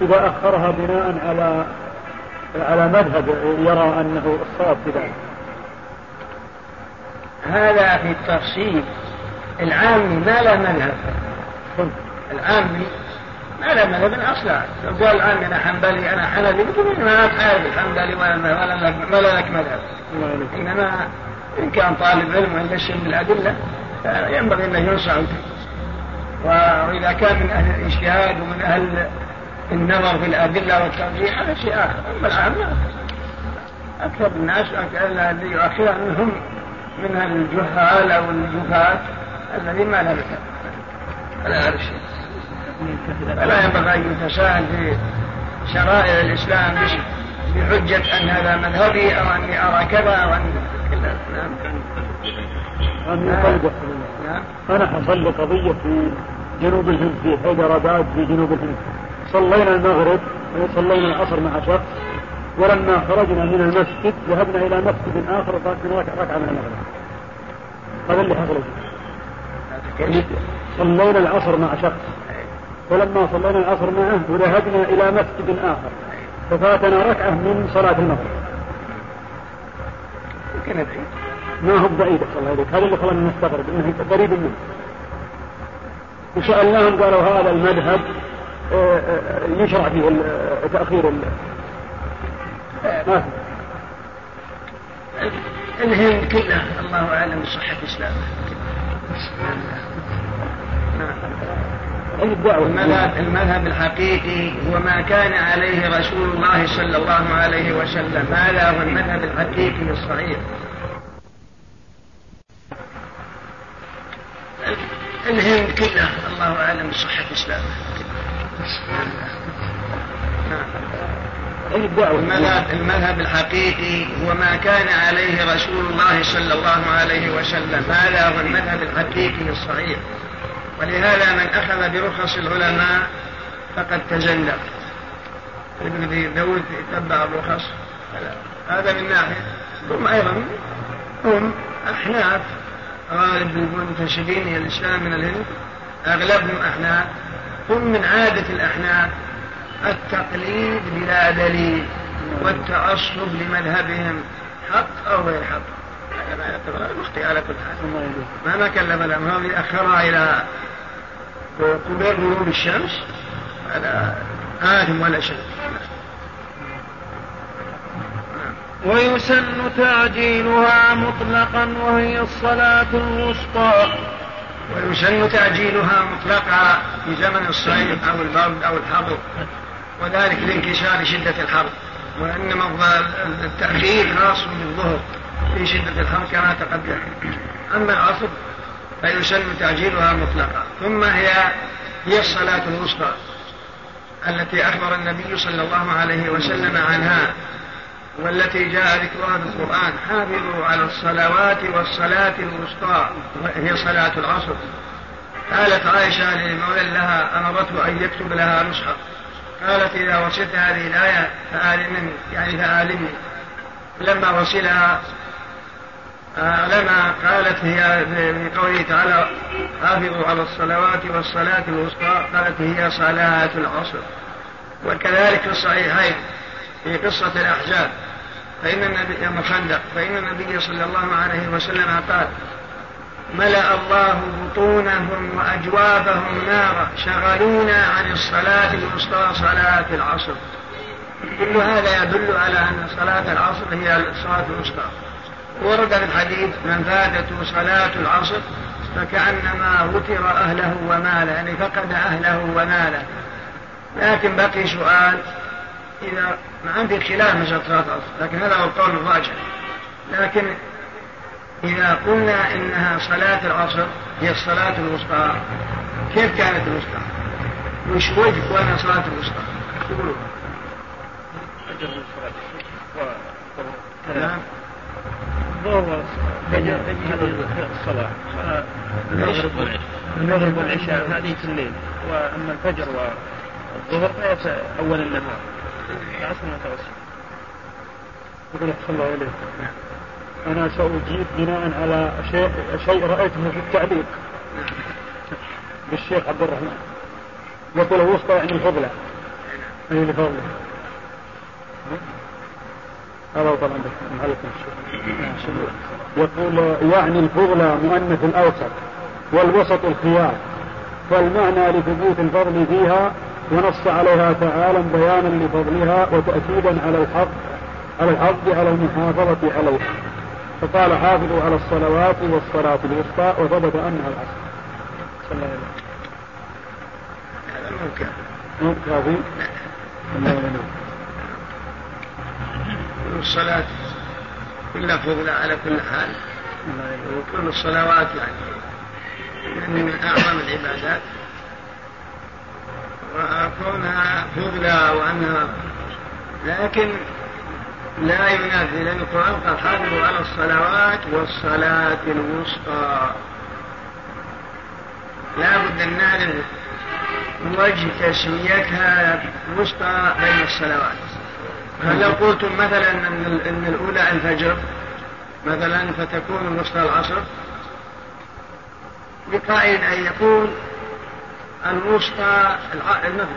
Speaker 5: إذا أخرها بناء على على مذهب يرى أنه الصواب في ذلك.
Speaker 2: هذا في التفصيل. العامي ما له مذهب. العامي ما له مذهب أصلا قال العامي أنا حنبلي أنا حنبلي. يقول ما تعرف الحنبلي ولا ولا ولا لك مذهب. إنما إن كان طالب علم وينشن بالادله ينبغي انه ينصح وإذا كان من أهل الاجتهاد ومن أهل النظر في الأدلة والترجيح هذا شيء آخر. أما العامة أكثر الناس الذي يؤخرها منهم من الجهال أو الجفاة الذي ما له فلا هذا الشيء. فلا ينبغي أن يتساهل في شرائع الإسلام بحجة أن هذا مذهبي أو أني أرى كذا أو أن نعم
Speaker 5: أنا نعم أنا حصل لي قضية في جنوب الهند في حيدراباد في جنوب الهند صلينا المغرب صلينا العصر مع شخص. ولما خرجنا من المسجد ذهبنا إلى مسجد آخر وصلينا ركعة من المغرب. هذا اللي حصل. صلينا العصر مع شخص. ولما صلينا العصر معه وذهبنا إلى مسجد آخر ففاتنا ركعة من صلاة المغرب. ما هو بعيد صلى الله عليه هذا اللي خلنا نستغرب إنه قريب منه. وسألناهم قالوا هذا المذهب آه، آه، يشرع فيه تأخير
Speaker 2: ما الهند كلها الله أعلم بصحة إسلامه المذهب المذهب الحقيقي هو ما كان عليه رسول الله صلى الله عليه وسلم. هذا هو المذهب الحقيقي الصحيح. الهند كلها. الله أعلم بصحة اسلامه المذهب المذهب الحقيقي هو ما كان عليه رسول الله صلى الله عليه وسلم. هذا هو المذهب الحقيقي الصحيح. ولهذا من أخذ برخص العلماء فقد تزندق ابن داود يتبع الرخص هذا من ناحية هم أيضا هم أحناف غالب المنتسبين إلى الإسلام من الهند أغلبهم أحناف هم من عادة الأحناف التقليد بلا دليل والتعصب لمذهبهم حق أو غير حق هذا ما يعتبر المخطئ على كل حال مهما كلف الأمر يأخرها إلى قبيل غروب الشمس هذا آثم ولا شيء.
Speaker 3: ويسن تعجيلها مطلقا وهي الصلاة الوسطى.
Speaker 2: ويسن تعجيلها مطلقا في زمن الصيف أو البرد أو الحر. وذلك لانكسار شدة الحر. وإنما التأخير خاص بالظهر في شدة الحر كما تقدم. أما العصر فيسن تعجيلها مطلقا ثم هي هي الصلاة الوسطى التي أخبر النبي صلى الله عليه وسلم عنها والتي جاء ذكرها في القرآن. حافظوا على الصلوات والصلاة الوسطى. هي صلاة العصر. قالت عائشة لمولى لها أمرته أن يكتب لها نسخة. قالت إذا وصلت هذه الآية فآلمني يعني فآلمني. لما وصلها لما قالت هي في قوله تعالى حافظوا على الصلوات والصلاة الوسطى قالت هي صلاة العصر. وكذلك في الصحيحين في قصة الأحزاب. فإن النبي يوم الخندق فإن النبي صلى الله عليه وسلم قال ملأ الله بطونهم وأجوابهم نارا شغلونا عن الصلاة الوسطى صلاة العصر. كل هذا يدل على أن صلاة العصر هي الصلاة الوسطى. ورد في الحديث من فاتته صلاة العصر فكأنما وتر أهله وماله يعني فقد أهله وماله. لكن بقي سؤال إذا ما عندي خلاف مسألة صلاة العصر لكن هذا هو القول الراجح. لكن إذا قلنا إنها صلاة العصر هي الصلاة الوسطى كيف كانت الوسطى؟ وش وجه كونها صلاة الوسطى؟ يقولوا
Speaker 4: نعم. الظهر. الصلاة المغرب والعشاء. هذه في الليل. وأما الفجر والظهر فهي أول النهار. العصر متوسط
Speaker 5: يقول الله إليك. أنا سأجيب بناء على شيء شيء رأيته في التعليق. بالشيخ عبد الرحمن. يقول الوسطى يعني الفضلة. أي الفضلة هذا طبعا يقول يعني الفضلى مؤنث الأوسط والوسط الخيار فالمعنى لثبوت الفضل فيها ونص عليها تعالى بيانا لفضلها وتأكيدا على الحق على الحق على المحافظة عليها فقال حافظوا على الصلوات والصلاة الوسطى وثبت أنها العصر. صلى الله عليه وسلم.
Speaker 2: مو كافي
Speaker 5: مو كافي
Speaker 2: الصلاة فضلة على كل حال. وكل الصلوات يعني من أعظم العبادات. وكونها فضلة وأنها لكن لا ينافي لأن القرآن قال حافظوا على الصلوات والصلاة الوسطى. لا بد أن نعرف وجه تسميتها الوسطى بين الصلوات. فلو قلتم مثلا أن أن الأولى الفجر مثلا فتكون الوسطى العصر؟ بقائل أن يقول الوسطى المغرب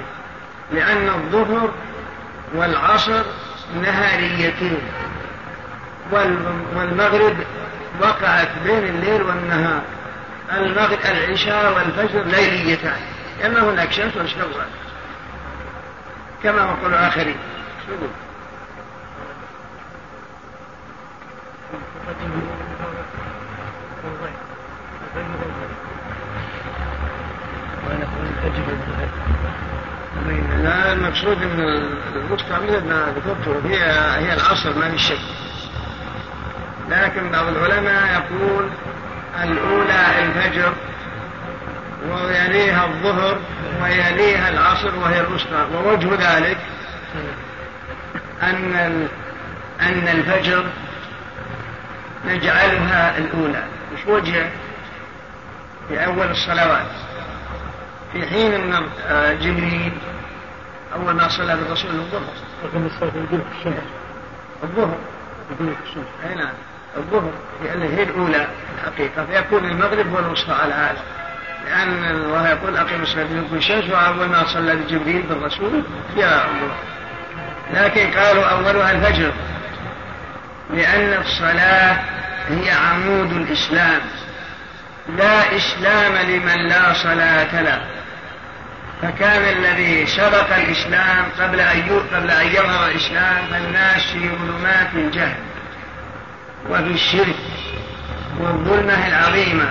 Speaker 2: لأن الظهر والعصر نهاريتين والمغرب وقعت بين الليل والنهار المغرب العشاء والفجر ليليتان لأن هناك شمس وشمس كما يقول آخرين. لا المقصود إن مثل ما ذكرته هي هي العصر ما في شك لكن بعض العلماء يقول الأولى الفجر ويليها الظهر ويليها العصر وهي الوسطى. ووجه ذلك أن أن الفجر نجعلها الأولى. مش وجه؟ في أول الصلوات. في حين أن جبريل أول ما صلى بالرسول الظهر.
Speaker 5: لكن الصلاة في الشمس.
Speaker 2: الظهر. أي نعم. الظهر. لأن هي الأولى في الحقيقة. فيكون المغرب هو الوسطى على هذا. لأن الله يقول أقيم الصلاة لدلوك الشمس وأول ما صلى جبريل بالرسول يا الله لكن قالوا أولها الفجر. لأن الصلاة هي عمود الإسلام. لا إسلام لمن لا صلاة له. فكان الذي سبق الإسلام قبل أن قبل أن يظهر الإسلام فالناس في ظلمات الجهل وفي الشرك والظلمة العظيمة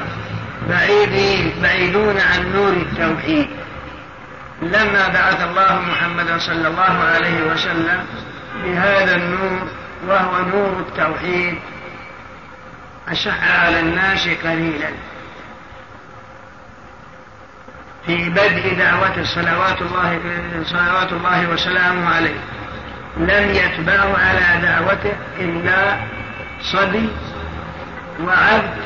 Speaker 2: بعيدين بعيدون عن نور التوحيد. لما بعث الله محمدا صلى الله عليه وسلم بهذا النور وهو نور التوحيد. أشح على الناس قليلا. في بدء دعوته صلوات الله صلوات الله وسلامه عليه. لم يتبعه على دعوته إلا صبي وعبد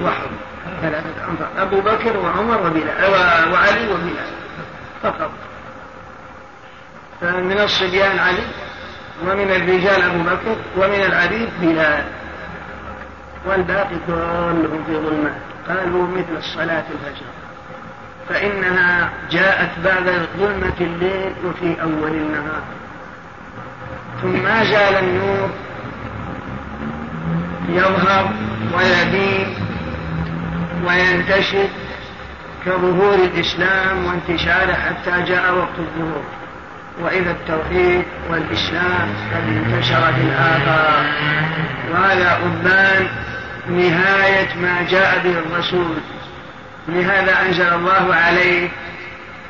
Speaker 2: أنفار أبو بكر وعمر وبلال. وعلي وبلال. فقط. فمن الصبيان علي. ومن الرجال أبو بكر ومن العبيد بلال. والباقي كلهم في ظلمات قالوا مثل الصلاة الفجر. فإنها جاءت بعد ظلمة الليل وفي أول النهار. ثم ما زال النور يظهر ويبين وينتشر كظهور الإسلام وانتشاره حتى جاء وقت الظهور. وإذا التوحيد والإسلام قد انتشر في الآفاق وهذا أبان نهاية ما جاء به الرسول. لهذا أنزل الله عليه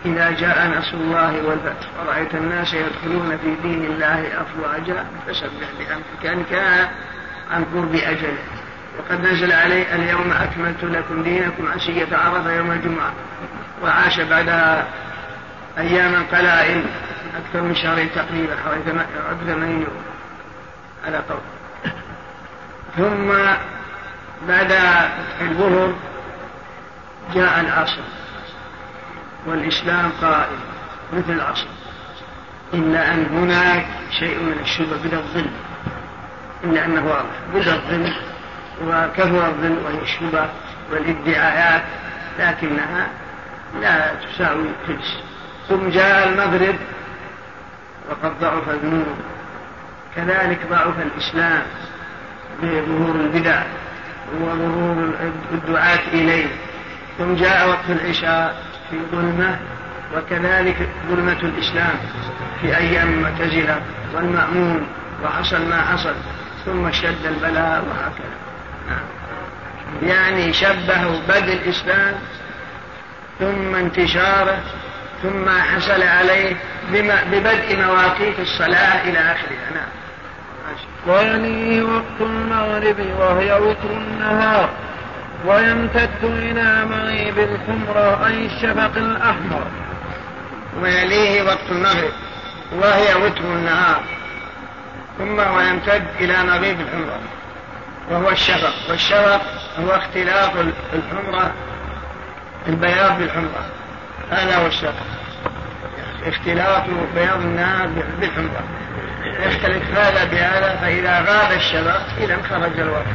Speaker 2: إذا جاء نصر الله والفتح ورأيت الناس يدخلون في دين الله أفواجا فسبح بأمرك أن كان عن قرب أجله وقد نزل عليه اليوم أكملت لكم دينكم عشية عرفة يوم الجمعة وعاش بعدها أياما قلائل أكثر من شهرين تقريبا حوالي ثمانين يوم على قول. ثم بعد الظهر جاء العصر والإسلام قائم مثل العصر. إلا أن هناك شيء من الشبه بدا الظل إلا أنه واضح بدا الظل وكثر الظل وهي الشبه والادعاءات لكنها لا تساوي القدس ثم جاء المغرب وقد ضعف النور كذلك ضعف الإسلام بظهور البدع وظهور الدعاة إليه. ثم جاء وقت العشاء في ظلمة وكذلك ظلمة الإسلام في أيام المعتزلة والمأمون وحصل ما حصل. ثم اشتد البلاء وهكذا. يعني شبهوا بدء الإسلام ثم انتشاره ثم حصل عليه ببدء مواقيت الصلاة إلى آخرها. نعم.
Speaker 3: ويليه وقت المغرب وهي وتر النهار ويمتد إلى مغيب الحمرة أي الشفق الأحمر.
Speaker 2: ويليه وقت المغرب وهي وتر النهار ثم ويمتد إلى مغيب الحمرة وهو الشفق. والشفق هو اختلاط الحمرة البياض بالحمرة هذا هو الشفق اختلاط بياض النار بالحمرة. يختلف هذا بهذا فإذا غاب الشفق إذا خرج الوقت.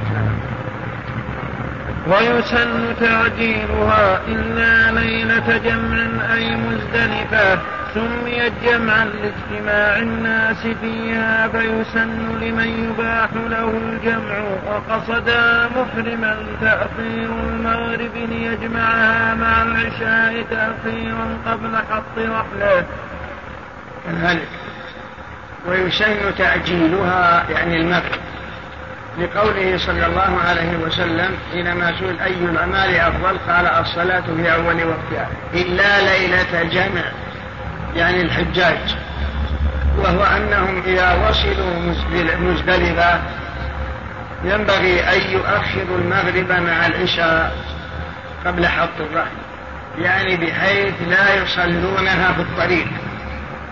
Speaker 3: ويسن تعجيلها إلا ليلة جمع أي مزدلفة سميت جمعا لاجتماع الناس فيها فيسن لمن يباح له الجمع وقصد محرما تأخير المغرب ليجمعها مع العشاء تأخيرا قبل حط رحله.
Speaker 2: ويسن تعجيلها يعني المغرب. لقوله صلى الله عليه وسلم حينما سئل أي الأعمال أفضل؟ قال الصلاة في أول وقتها. إلا ليلة جمع يعني الحجاج. وهو أنهم إذا وصلوا مزدلفة ينبغي أن يؤخروا المغرب مع العشاء قبل حط الرحل يعني بحيث لا يصلونها في الطريق.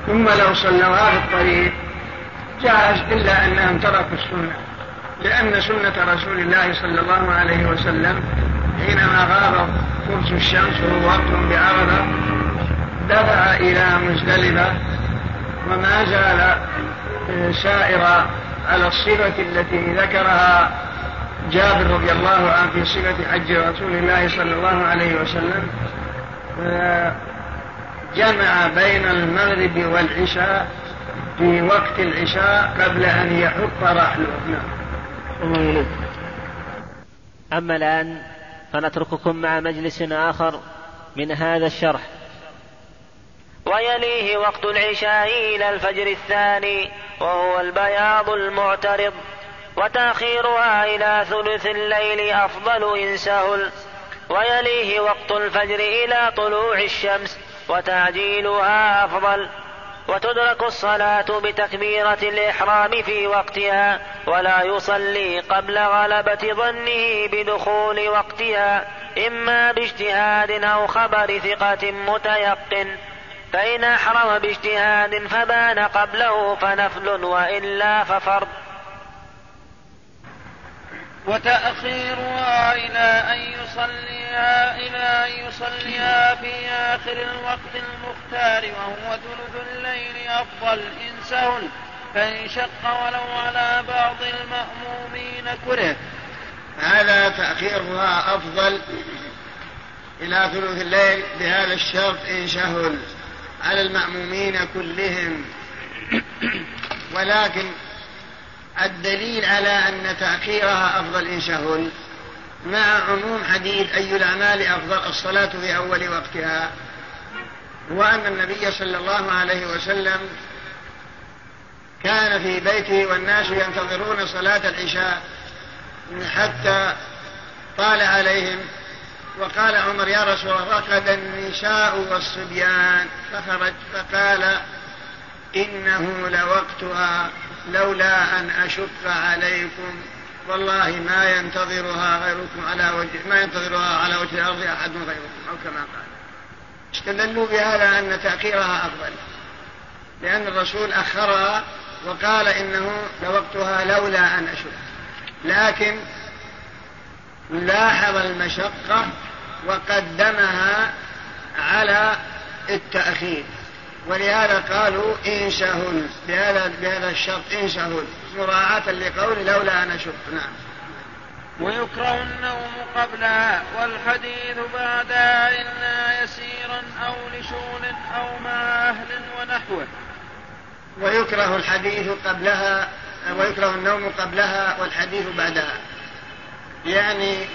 Speaker 2: ثم لو صلوها في الطريق جاز إلا أنهم تركوا السنة. لأن سنة رسول الله صلى الله عليه وسلم حينما غاب قرص الشمس وهو وقت بعرضة دفع إلى مزدلفة وما زال سائرا على الصفة التي ذكرها جابر رضي الله عنه في صفة حج رسول الله صلى الله عليه وسلم جمع بين المغرب والعشاء في وقت العشاء قبل أن يحط رحله. نعم.
Speaker 1: أما الآن فنترككم مع مجلس آخر من هذا الشرح.
Speaker 7: ويليه وقت العشاء إلى الفجر الثاني وهو البياض المعترض وتأخيرها إلى ثلث الليل أفضل إن سهل. ويليه وقت الفجر إلى طلوع الشمس وتعجيلها أفضل. وتدرك الصلاة بتكبيرة الإحرام في وقتها ولا يصلي قبل غلبة ظنه بدخول وقتها إما باجتهاد أو خبر ثقة متيقن. فإن أحرم باجتهاد فبان قبله فنفل وإلا ففرض.
Speaker 3: وتأخيرها إلى أن يصليها إلى أن يصليها في آخر الوقت المختار وهو ثلث الليل أفضل. إن سهل فإن شق ولو على بعض المأمومين كره
Speaker 2: هذا تأخيرها أفضل إلى ثلث الليل بهذا الشرط إن سهل على المأمومين كلهم. ولكن الدليل على أن تأخيرها أفضل إن سهل مع عموم حديث أي الأعمال أفضل الصلاة في أول وقتها. وأن النبي صلى الله عليه وسلم كان في بيته والناس ينتظرون صلاة العشاء حتى طال عليهم. وقال عمر يا رسول الله رقد النساء والصبيان. فخرج فقال إنه لوقتها. لولا أن أشق عليكم. والله ما ينتظرها غيركم على وجه ما ينتظرها على وجه الأرض أحد غيركم أو كما قال. استدلوا بهذا؟ أن تأخيرها أفضل. لأن الرسول أخرها وقال إنه لوقتها لولا أن أشق. لكن لاحظ المشقة وقدمها على التأخير. ولهذا قالوا إن سهل بهذا بهذا الشرط إن سهل مراعاة لقول لولا أن أشق نعم.
Speaker 3: ويكره النوم قبلها والحديث بعدها إلا يسيرا أو لشغل أو مع أهل ونحوه.
Speaker 2: ويكره الحديث قبلها ويكره النوم قبلها والحديث بعدها. يعني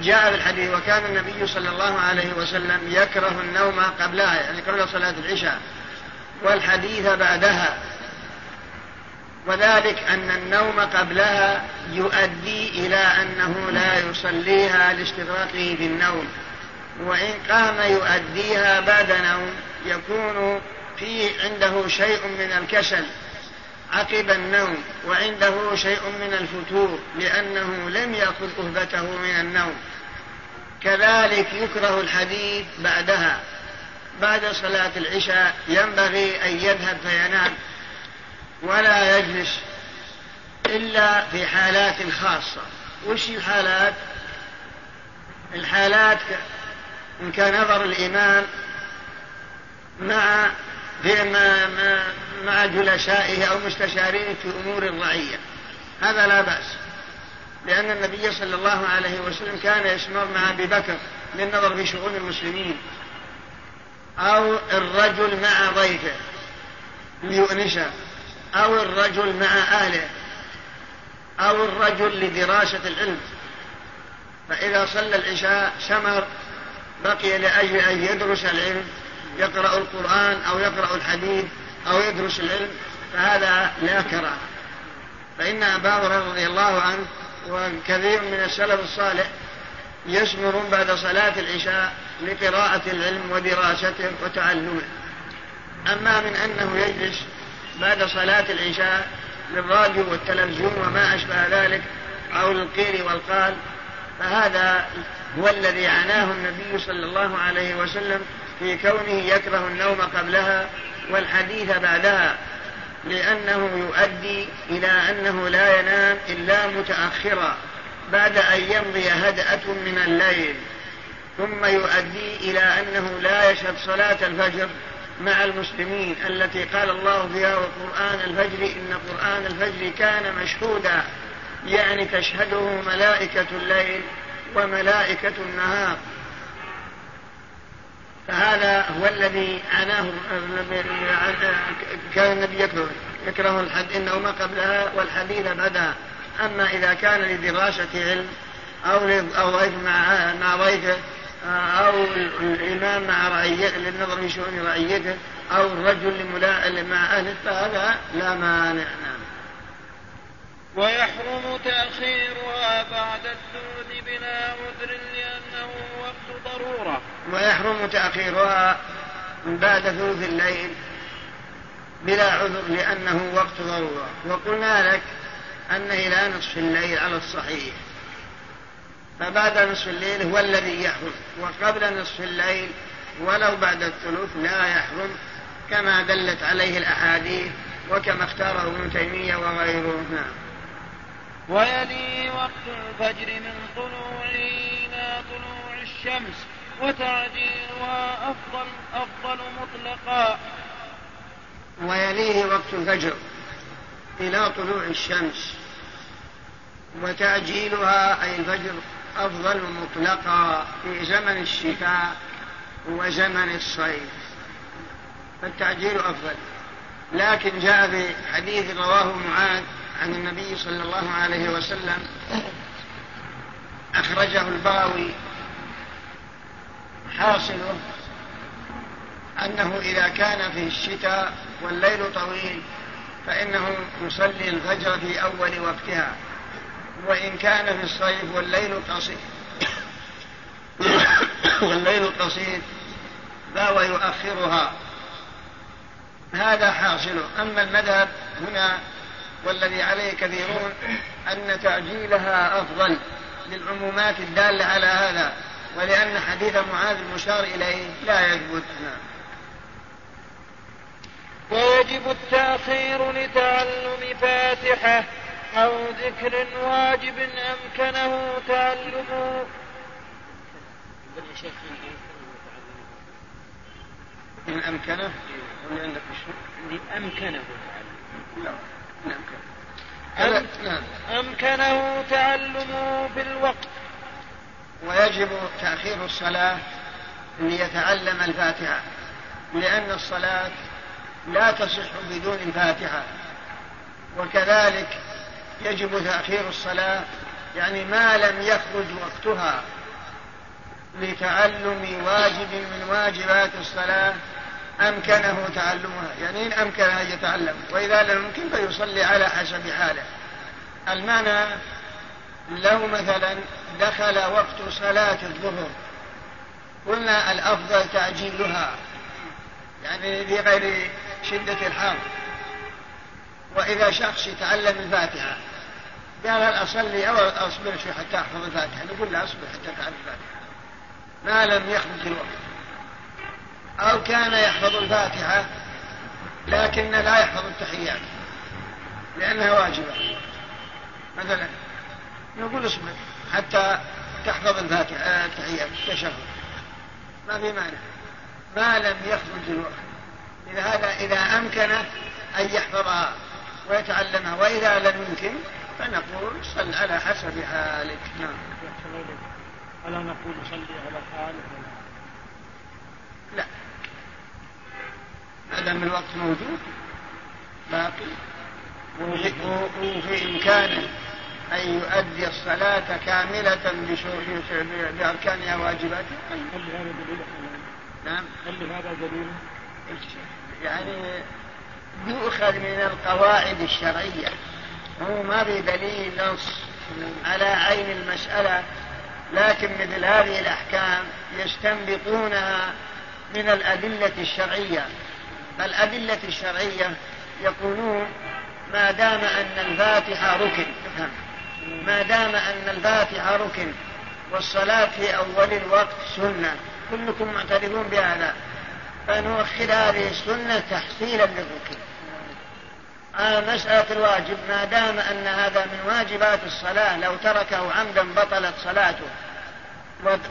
Speaker 2: جاء في الحديث وكان النبي صلى الله عليه وسلم يكره النوم قبلها يعني قبل صلاة العشاء والحديث بعدها. وذلك أن النوم قبلها يؤدي إلى أنه لا يصليها لاستغراقه في النوم وإن قام يؤديها بعد نوم يكون في عنده شيء من الكسل. عقب النوم وعنده شيء من الفتور لأنه لم يأخذ أهبته من النوم. كذلك يكره الحديث بعدها. بعد صلاة العشاء ينبغي أن يذهب فينام ولا يجلس إلا في حالات خاصة. وش الحالات؟ الحالات إن كان نظر الإمام مع مع جلسائه أو مستشاريه في أمور الرعية. هذا لا بأس. لأن النبي صلى الله عليه وسلم كان يسمر مع أبي بكر للنظر في شؤون المسلمين. أو الرجل مع ضيفه ليؤنسه. أو الرجل مع أهله. أو الرجل لدراسة العلم. فإذا صلى العشاء سمر بقي لأجل أن يدرس العلم. يقرأ القرآن أو يقرأ الحديث أو يدرس العلم فهذا لا كراهة فإن أبا هريرة رضي الله عنه وكثير من السلف الصالح يسمرون بعد صلاة العشاء لقراءة العلم ودراسته وتعلمه. أما من أنه يجلس بعد صلاة العشاء للراديو والتلفزيون وما أشبه ذلك أو للقيل والقال فهذا هو الذي عناه النبي صلى الله عليه وسلم في كونه يكره النوم قبلها والحديث بعدها لأنه يؤدي إلى أنه لا ينام إلا متأخرا بعد أن يمضي هدأة من الليل. ثم يؤدي إلى أنه لا يشهد صلاة الفجر مع المسلمين التي قال الله فيها وقرآن الفجر إن قرآن الفجر كان مشهودا يعني تشهده ملائكة الليل وملائكة النهار. فهذا هو الذي عناه كان النبي يكره يكره الحد النوم قبلها والحديث بعدها أما إذا كان لدراسة علم أو أو ضيف مع مع ضيفه أو الإمام مع رعيته للنظر في شؤون رعيته أو الرجل مع أهله فهذا لا مانع نعم.
Speaker 3: ويحرم تأخيرها بعد الثلث بلا عذر لأنه وقت ضرورة.
Speaker 2: ويحرم تأخيرها بعد ثلث الليل بلا عذر لأنه وقت ضرورة. وقلنا لك أن إلى نصف الليل على الصحيح. فبعد نصف الليل هو الذي يحرم. وقبل نصف الليل ولو بعد الثلث لا يحرم كما دلت عليه الأحاديث وكما اختاره ابن تيمية وغيره نعم
Speaker 3: ويلي وقت الفجر من طلوع إلى طلوع الشمس وتعجيلها أفضل أفضل مطلقا.
Speaker 2: ويليه وقت الفجر إلى طلوع الشمس وتعجيلها أي الفجر أفضل مطلقا في زمن الشتاء وزمن الصيف. فالتعجيل أفضل. لكن جاء في حديث رواه معاذ عن النبي صلى الله عليه وسلم أخرجه الباوي حاصله أنه إذا كان في الشتاء والليل طويل فإنه يصلي الفجر في أول وقتها وإن كان في الصيف والليل قصير. والليل قصير فهو يؤخرها هذا حاصله أما المذهب هنا والذي عليه كثيرون أن تعجيلها أفضل للعمومات الدالة على هذا ولأن حديث معاذ المشار إليه لا يثبت. نعم.
Speaker 3: ويجب التأخير لتعلم فاتحة أو ذكر واجب أمكنه تعلمه
Speaker 2: إن أمكنه
Speaker 4: ولا عندك أمكنه
Speaker 2: لا.
Speaker 3: أم نعم. أمكنه تعلمه بالوقت
Speaker 2: ويجب تأخير الصلاة ليتعلم الفاتحة لأن الصلاة لا تصح بدون الفاتحة وكذلك يجب تأخير الصلاة يعني ما لم يخرج وقتها لتعلم واجب من واجبات الصلاة أمكنه تعلمها يعني إن أمكن أن يتعلم. وإذا لم يمكن فيصلي على حسب حاله. المعنى لو مثلا دخل وقت صلاة الظهر قلنا الأفضل تعجيلها يعني في غير شدة الحر وإذا شخص يتعلم الفاتحة قال هل أصلي أو أصبر حتى أحفظ الفاتحة؟ نقول لا أصبر حتى تعرف الفاتحة. ما لم يخرج الوقت. أو كان يحفظ الفاتحة لكن لا يحفظ التحيات لأنها واجبة. مثلا نقول اصبر حتى تحفظ الفاتحة آه، التحيات التشهد ما في مانع. ما لم يخرج الوقت إذا هذا إذا أمكن أن يحفظها ويتعلمها وإذا لم يمكن فنقول صل على حسب حالك. نعم.
Speaker 5: ألا نقول صلي على حالك؟
Speaker 2: لا. دام الوقت موجود باقي. وفي إمكانه أن يؤدي الصلاة كاملة بأركانها وواجباتها
Speaker 5: هل هذا دليل.
Speaker 2: نعم.
Speaker 5: هل هذا دليل.
Speaker 2: يعني يؤخذ من القواعد الشرعية. هو ما في دليل نص على عين المسألة لكن مثل هذه الأحكام يستنبطونها من الأدلة الشرعية. الأدلة الشرعية يقولون ما دام أن الفاتحة ركن. ما دام أن الفاتحة ركن والصلاة في أول الوقت سنة. كلكم معترفون بهذا. فنؤخر هذه السنة تحصيلا للركن. آه مسألة الواجب. ما دام أن هذا من واجبات الصلاة لو تركه عمدا بطلت صلاته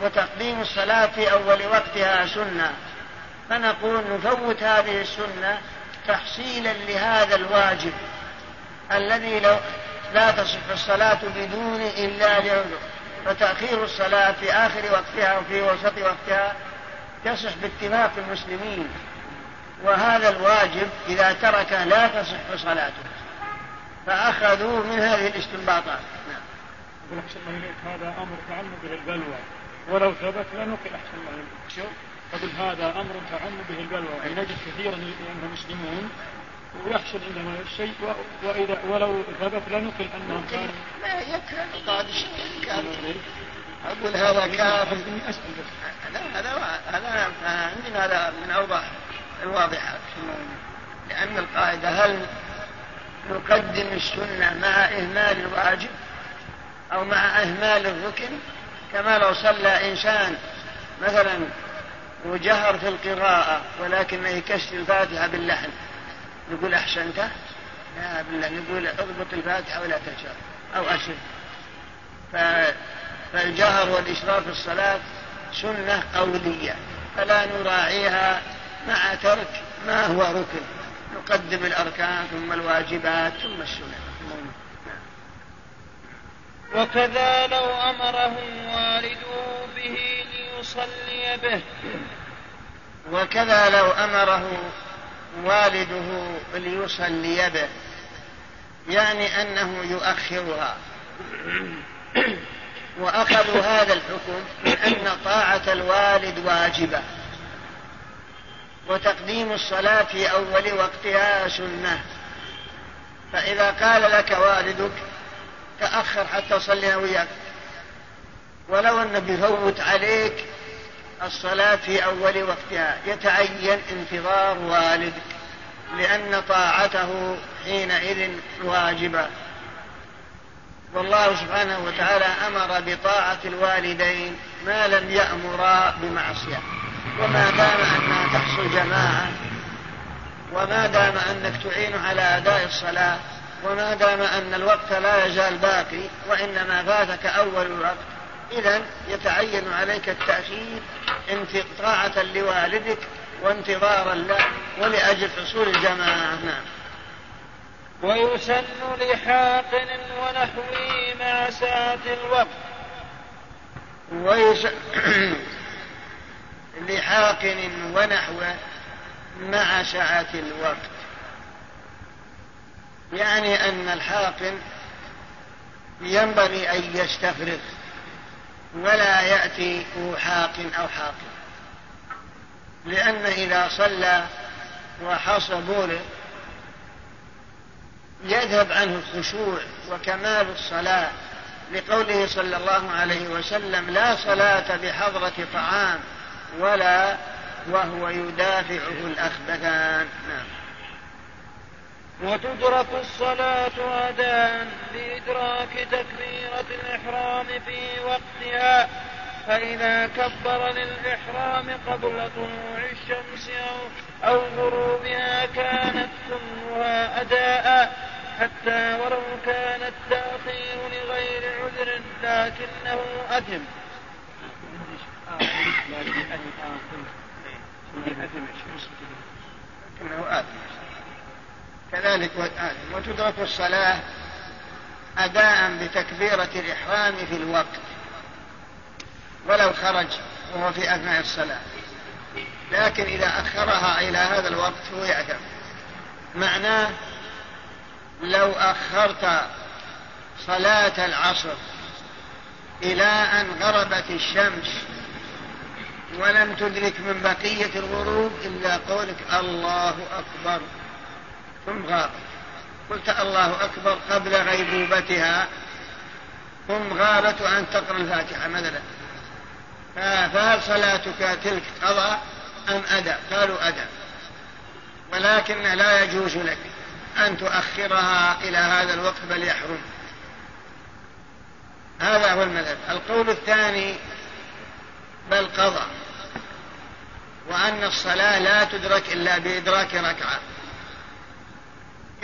Speaker 2: وتقديم الصلاة في أول وقتها سنة فنقول نفوت هذه السنة تحصيلا لهذا الواجب الذي لو لا تصح الصلاة بدون إلا لعذر فتأخير الصلاة في آخر وقتها وفي وسط وقتها تصح باتفاق المسلمين. وهذا الواجب إذا تركه لا تصح صلاته. فأخذوا من هذه الاستنباطات. نعم.
Speaker 5: أحسن هذا أمر به البلوى ولو ثبت لنقل أحسن الله إليك. يقول هذا أمر تعم به البلوى ونجد كثيرا من المسلمون ويحصل عندهم الشيء وإذا ولو ثبت لنقل أنهم كانوا
Speaker 2: لا يكره قاعد شيء أقول هذا كافر. لا هذا هذا عندنا هذا من اوضح الواضحات لأن القاعدة هل نقدم السنة مع إهمال الواجب أو مع إهمال الركن؟ كما لو صلى إنسان مثلا وجهر في القراءة ولكنه يكسر الفاتحة باللحن. نقول أحسنت؟ لا بالله نقول اضبط الفاتحة ولا تجهر أو أشر. فالجهر والإشراف في الصلاة سنة قولية فلا نراعيها مع ترك ما هو ركن. نقدم الأركان ثم الواجبات ثم السنة.
Speaker 3: وكذا لو أمره والده به ليصلي به.
Speaker 2: وكذا لو أمره والده ليصلي به. يعني أنه يؤخرها. واخذوا هذا الحكم من ان طاعة الوالد واجبة. وتقديم الصلاة في أول وقتها سنة. فإذا قال لك والدك تأخر حتى أصلي وياك. ولو انه بيفوت عليك الصلاة في أول وقتها. يتعين انتظار والدك لأن طاعته حينئذ واجبة. والله سبحانه وتعالى أمر بطاعة الوالدين ما لم يأمرا بمعصية. وما دام أنها تحصل جماعة وما دام أنك تعين على أداء الصلاة وما دام أن الوقت لا يزال باقي وإنما فاتك أول الوقت إذا يتعين عليك التأخير طاعة لوالدك وانتظارا له ولأجل حصول الجماعة. نعم
Speaker 3: ويسن لحاقن ونحوه مع ساعة الوقت.
Speaker 2: ويسن لحاقن ونحوه مع سعة الوقت. يعني أن الحاقن ينبغي أن يستفرغ ولا يأتي حاق أو حاق لأن إذا صلى وحصى بوله يذهب عنه الخشوع وكمال الصلاة. لقوله صلى الله عليه وسلم لا صلاة بحضرة طعام ولا وهو يدافعه الأخبثان. نعم.
Speaker 3: وتدرك الصلاة أداء بإدراك تكبيرة الإحرام في وقتها فإذا كبر للإحرام قبل طلوع الشمس أو, أو غروبها كانت كلها أداء حتى ولو كان التأخير لغير عذر لكنه أثم.
Speaker 2: لكنه آثم كذلك وتدرك الصلاة أداء بتكبيرة الإحرام في الوقت. ولو خرج وهو في أثناء الصلاة. لكن إذا أخرها إلى هذا الوقت هو يأثم معناه لو أخرت صلاة العصر إلى أن غربت الشمس ولم تدرك من بقية الغروب إلا قولك الله أكبر. ثم غابت قلت الله أكبر قبل غيبوبتها ثم غابت وأن تقرأ الفاتحة مثلا فهل صلاتك تلك قضاء أم أدى قالوا أدى ولكن لا يجوز لك أن تؤخرها إلى هذا الوقت بل يحرم. هذا هو المذهب. القول الثاني بل قضى وأن الصلاة لا تدرك إلا بإدراك ركعة.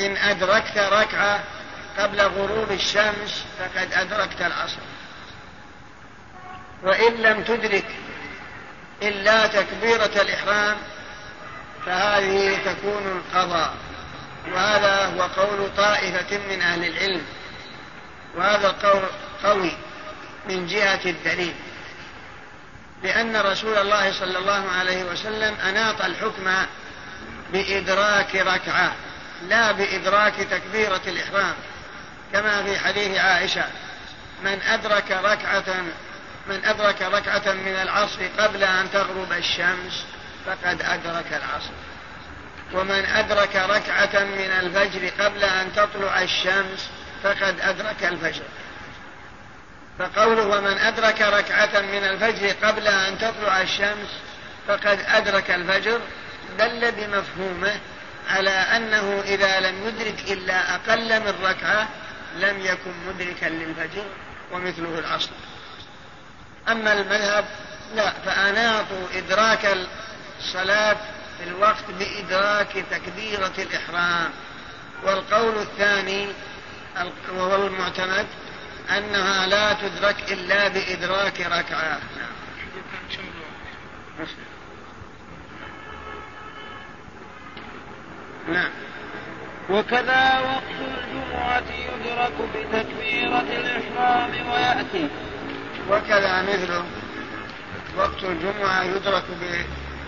Speaker 2: إن أدركت ركعة قبل غروب الشمس فقد أدركت العصر وإن لم تدرك إلا تكبيرة الإحرام فهذه تكون القضاء. وهذا هو قول طائفة من أهل العلم. وهذا القول قوي من جهة الدليل. لأن رسول الله صلى الله عليه وسلم أناط الحكم بإدراك ركعة. لا بإدراك تكبيرة الإحرام كما في حديث عائشة من أدرك ركعة من أدرك ركعة من العصر قبل أن تغرب الشمس فقد أدرك العصر. ومن أدرك ركعة من الفجر قبل أن تطلع الشمس فقد أدرك الفجر. فقوله ومن أدرك ركعة من الفجر قبل أن تطلع الشمس فقد أدرك الفجر دل بمفهومه على أنه إذا لم يدرك إلا أقل من ركعة لم يكن مدركا للفجر ومثله العصر. أما المذهب لا فأناطوا إدراك الصلاة في الوقت بإدراك تكبيرة الإحرام. والقول الثاني وهو المعتمد أنها لا تدرك إلا بإدراك ركعة. نعم. نعم.
Speaker 3: وكذا وقت الجمعة يدرك بتكبيرة الإحرام ويأتي.
Speaker 2: وكذا مثله وقت الجمعة يدرك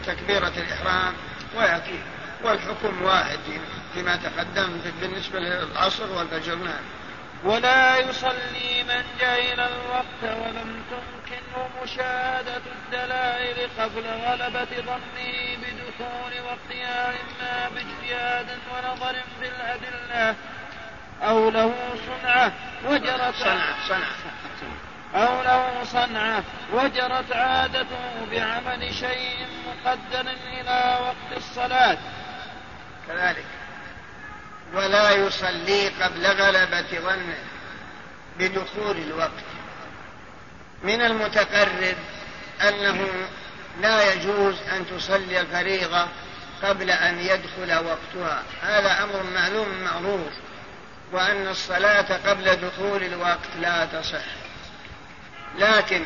Speaker 2: بتكبيرة الإحرام ويأتي. والحكم واحد فيما تقدم بالنسبة للعصر والفجر. نعم.
Speaker 3: ولا يصلي من جهل الوقت ولم تمكنه مشاهدة الدلائل قبل غلبة ظنه بدخول وقتها إما باجتهاد ونظر في الأدلة أو له صنعة وجرت
Speaker 2: صنعة صنعة
Speaker 3: أو له صنعة وجرت عادته بعمل شيء مقدر إلى وقت الصلاة.
Speaker 2: كذلك. ولا يصلي قبل غلبة ظنه بدخول الوقت. من المتقرب أنه لا يجوز أن تصلي الفريضة قبل أن يدخل وقتها. هذا أمر معلوم معروف وأن الصلاة قبل دخول الوقت لا تصح. لكن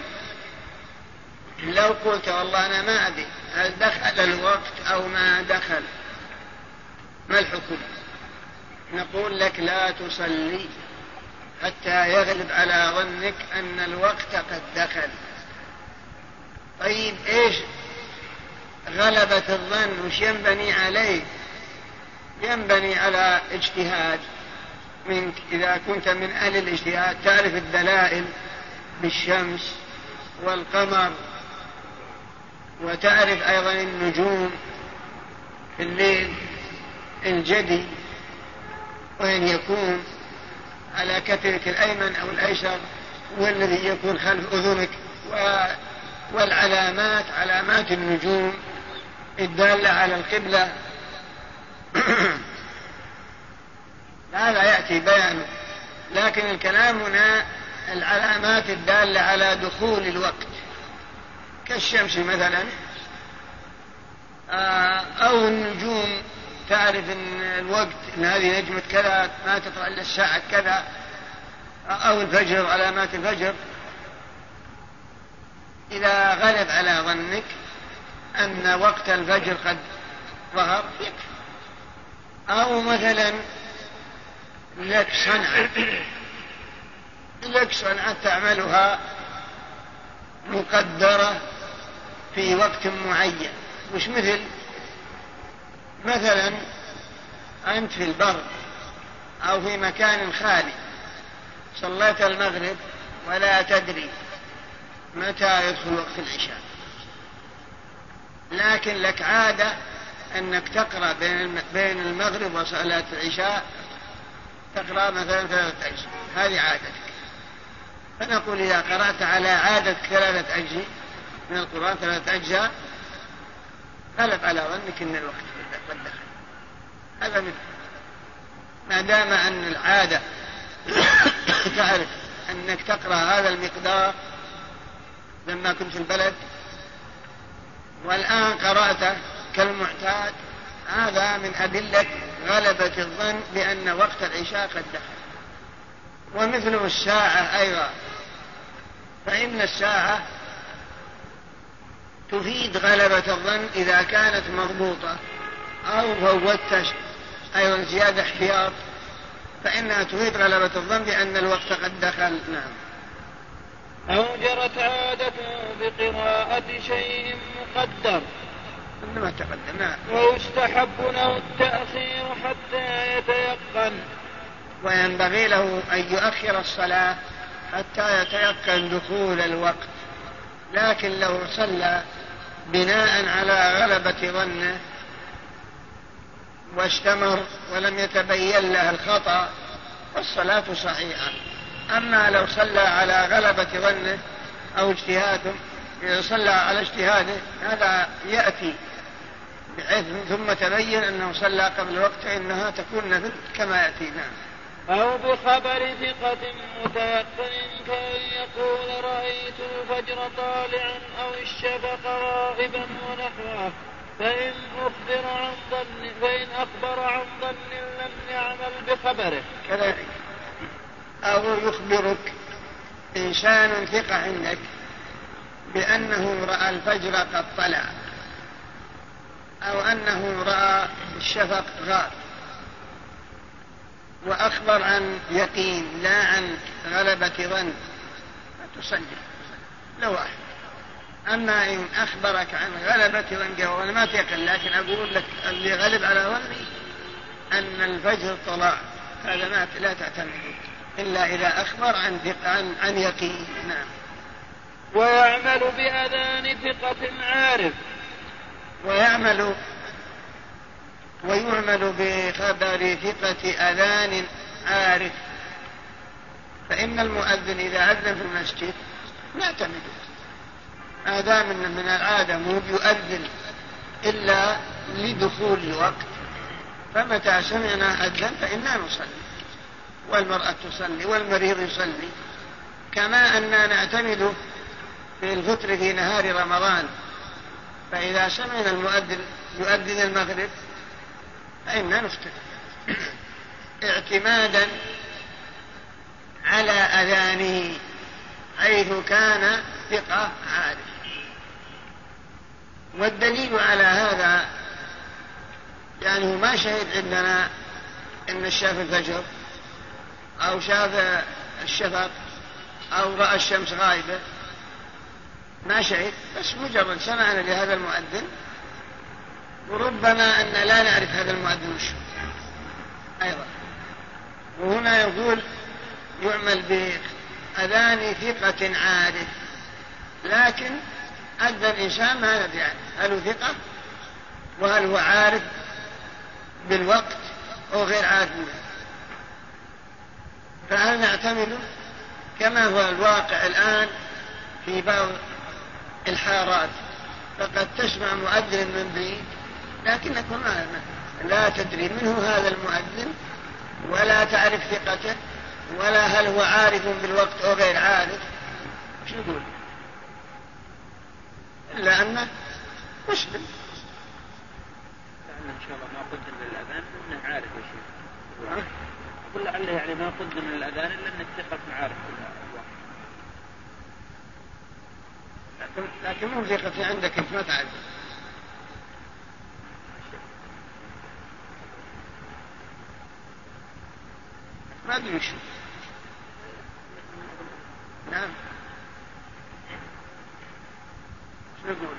Speaker 2: لو قلت والله أنا ما أدري هل دخل الوقت أو ما دخل ما الحكم؟ نقول لك لا تصلي. حتى يغلب على ظنك أن الوقت قد دخل. طيب إيش؟ غلبة الظن وش ينبني عليه؟ ينبني على اجتهاد منك. إذا كنت من أهل الاجتهاد تعرف الدلائل بالشمس والقمر وتعرف أيضا النجوم في الليل الجدي وين يكون. على كتفك الأيمن أو الأيسر والذي يكون خلف أذنك. و... والعلامات علامات النجوم الدالة على القبلة. هذا يأتي بيانه لكن الكلام هنا العلامات الدالة على دخول الوقت. كالشمس مثلا. آه، أو النجوم. تعرف إن الوقت إن هذه نجمة كذا ما تطلع إلا الساعة كذا أو الفجر علامات الفجر إذا غلب على ظنك أن وقت الفجر قد ظهر يكفي أو مثلا لك صنعة لك صنعة تعملها مقدرة في وقت معين مش مثل مثلا أنت في البر أو في مكان خالي صليت المغرب ولا تدري متى يدخل وقت العشاء. لكن لك عادة أنك تقرأ بين المغرب وصلاة العشاء تقرأ مثلا ثلاثة أجزاء. هذه عادتك. فنقول إذا قرأت على عادة ثلاثة أجزاء من القرآن ثلاثة أجزاء غلب على ظنك أن الوقت قد دخل هذا مثل ما دام أن العادة تعرف أنك تقرأ هذا المقدار لما كنت في البلد والآن قرأته كالمعتاد هذا من أدلة غلبة الظن بأن وقت العشاء قد دخل. ومثل الساعة أيضا. فإن الساعة تفيد غلبة الظن إذا كانت مضبوطة. أو فوتت أيضا زيادة احتياط. فإنها تفيد غلبة الظن بأن الوقت قد دخل. نعم.
Speaker 3: أو جرت عادته بقراءة شيء مقدر.
Speaker 2: إنما تقدم. نعم
Speaker 3: ويستحب له التأخير حتى يتيقن.
Speaker 2: وينبغي له أن يؤخر الصلاة حتى يتيقن دخول الوقت. لكن لو صلى بناء على غلبة ظنه واستمر ولم يتبين له الخطأ فالصلاة صحيحة. أما لو صلى على غلبة ظنه أو اجتهاده صلى على اجتهاده هذا يأتي بحيث ثم تبين أنه صلى قبل الوقت فإنها تكون نفل كما يأتي نعم.
Speaker 3: أو بخبر ثقة متيقن كأن يقول رأيت الفجر طالعا أو الشفق غائبا ونحوه. فإن أخبر عن ظن فإن أخبر عن ظن لم يعمل بخبره.
Speaker 2: كذلك. أو يخبرك إنسان ثقة عندك بأنه رأى الفجر قد طلع أو أنه رأى الشفق غاب وأخبر عن يقين لا عن غلبة ظن. تصلي لو واحد. أما إن أخبرك عن غلبة ظن وأنا ما تيقن لكن أقول لك اللي غلب على ظني أن الفجر طلع. هذا ما لا تعتمد. إلا إذا أخبر عن عن, عن يقين. نعم.
Speaker 3: ويعمل بأذان ثقة عارف.
Speaker 2: ويعمل ويعمل بخبر ثقة أذان عارف. فإن المؤذن إذا أذن في المسجد نعتمد ما دام من العادة مو يؤذن إلا لدخول الوقت. فمتى سمعنا أذن فإنا نصلي والمرأة تصلي والمريض يصلي. كما أننا نعتمد في الفطر في نهار رمضان فإذا سمعنا المؤذن يؤذن المغرب فإنا نفطر. اعتمادا على أذانه حيث كان ثقة عارف والدليل على هذا يعني ما شهد عندنا إن شاف الفجر أو شاف الشفق أو رأى الشمس غائبة. ما شهد بس مجرد سمعنا لهذا المؤذن وربما أن لا نعرف هذا المؤذن وش أيضا. وهنا يقول يعمل بأذان ثقة عارف لكن أذن إنسان ما ندري عنه. هل هو ثقة؟ وهل هو عارف بالوقت أو غير عارف منه؟ فهل نعتمد كما هو الواقع الآن في بعض الحارات؟ فقد تسمع مؤذن من بعيد لكنك ما لا تدري من هو هذا المؤذن ولا تعرف ثقته ولا هل هو عارف بالوقت أو غير عارف. شو يقول؟ إلا أنه مسلم
Speaker 4: لعله إن شاء الله ما قدم للأذان إنه عارف يا شيخ. أقول لعله يعني ما قدم للأذان إلا أنك ثقة عارف
Speaker 2: لكن لكن مو ثقتي عندك أنت ما تعرف. ما أدري وش. نعم. شو يقول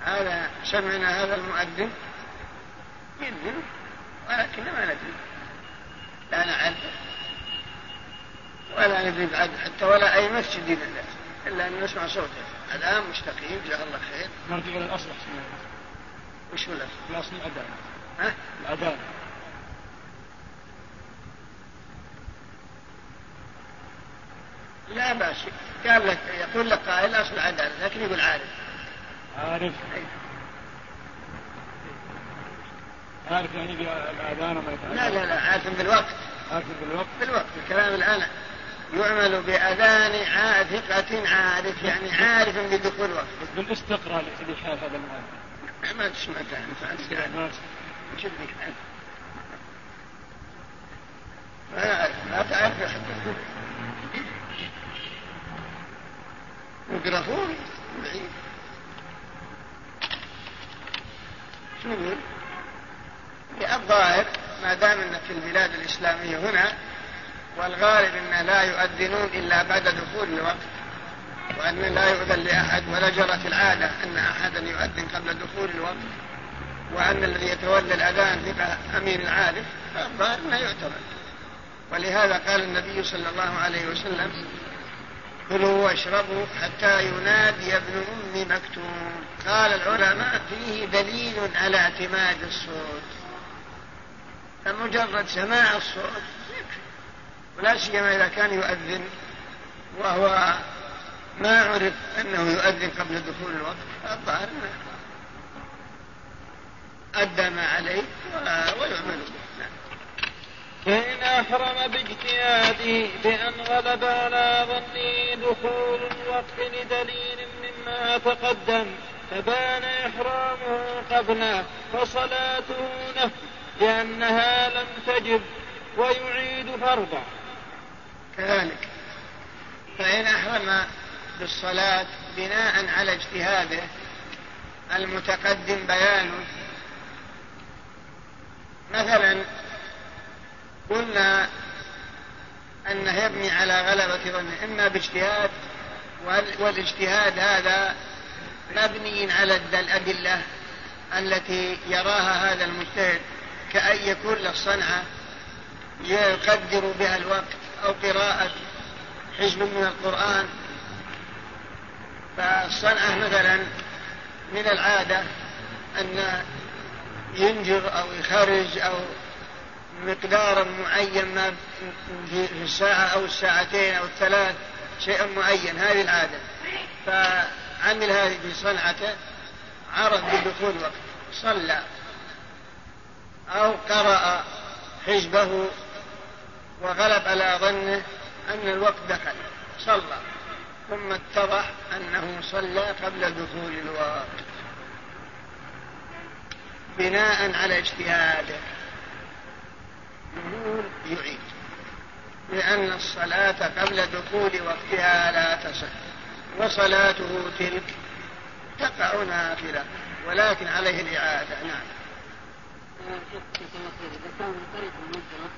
Speaker 2: هذا سمعنا هذا المؤذن يؤذن ولكن ما ندري. لا نعرف. ولا ندري بعد حتى ولا أي مسجد إلا إلا أن نسمع صوته. الآن مستقيم جزاه الله خير.
Speaker 5: نرجع إلى الأصل.
Speaker 2: وش هو الأصل؟
Speaker 5: الأصل الأذان
Speaker 2: ها؟
Speaker 5: الأذان
Speaker 2: لا بأس قال لك يقول لك قائل أصل العدالة لكن يقول عارف.
Speaker 5: عارف. عارف يعني بالأذان وما يتعلم
Speaker 2: لا لا لا عارف بالوقت.
Speaker 5: عارف بالوقت؟
Speaker 2: بالوقت الكلام الآن يعمل بأذان ثقة عارف يعني عارف بدخول الوقت
Speaker 5: بالاستقراء لحال هذا المؤذن
Speaker 2: ما تسمع
Speaker 5: ما
Speaker 2: أنت؟ ما أعرف ما تعرف. حتى ميكروفون بعيد شو نقول؟ الظاهر ما دام إن في البلاد الإسلامية هنا والغالب إن لا يؤذنون إلا بعد دخول الوقت وأن لا يؤذن لأحد ولا جرت العادة أن احدا يؤذن قبل دخول الوقت وأن الذي يتولى الأذان ثقة أمين عارف فالظاهر انه يعتبر ولهذا قال النبي صلى الله عليه وسلم كلوا واشربوا حتى ينادي ابن أم مكتوم قال العلماء فيه دليل على اعتماد الصوت فمجرد سماع الصوت يكفي ولا سيما إذا كان يؤذن وهو ما عرف أنه يؤذن قبل دخول الوقت فالظاهر أنه أدى ما عليه ويعمل به.
Speaker 3: فإن أحرم باجتهاده بأن غلب على ظنه دخول الوقت لدليل مما تقدم فبان إحرامه قبله فصلاته نفل لأنها لم تجب ويعيد فرضه.
Speaker 2: كذلك فإن أحرم بالصلاة بناء على اجتهاده المتقدم بيانه. مثلا قلنا أنه يبني على غلبة ظنه إما باجتهاد والاجتهاد هذا مبني على الأدلة التي يراها هذا المجتهد كأن يكون له صنعة يقدر بها الوقت أو قراءة حزب من القرآن. فالصنعة مثلا من العادة أن ينجر أو يخرج أو مقدارا معين ما في الساعة أو الساعتين أو الثلاث شيء معين هذه العادة. فعمل هذه في صنعته عرف بدخول وقت. صلى أو قرأ حزبه وغلب على ظنه أن الوقت دخل. صلى. ثم اتضح أنه صلى قبل دخول الوقت. بناء على اجتهاده. نقول يعيد. لأن الصلاة قبل دخول وقتها لا تصح. وصلاته تلك تقع نافلة ولكن عليه الإعادة. نعم.
Speaker 8: إذا كان من طريق المنكرة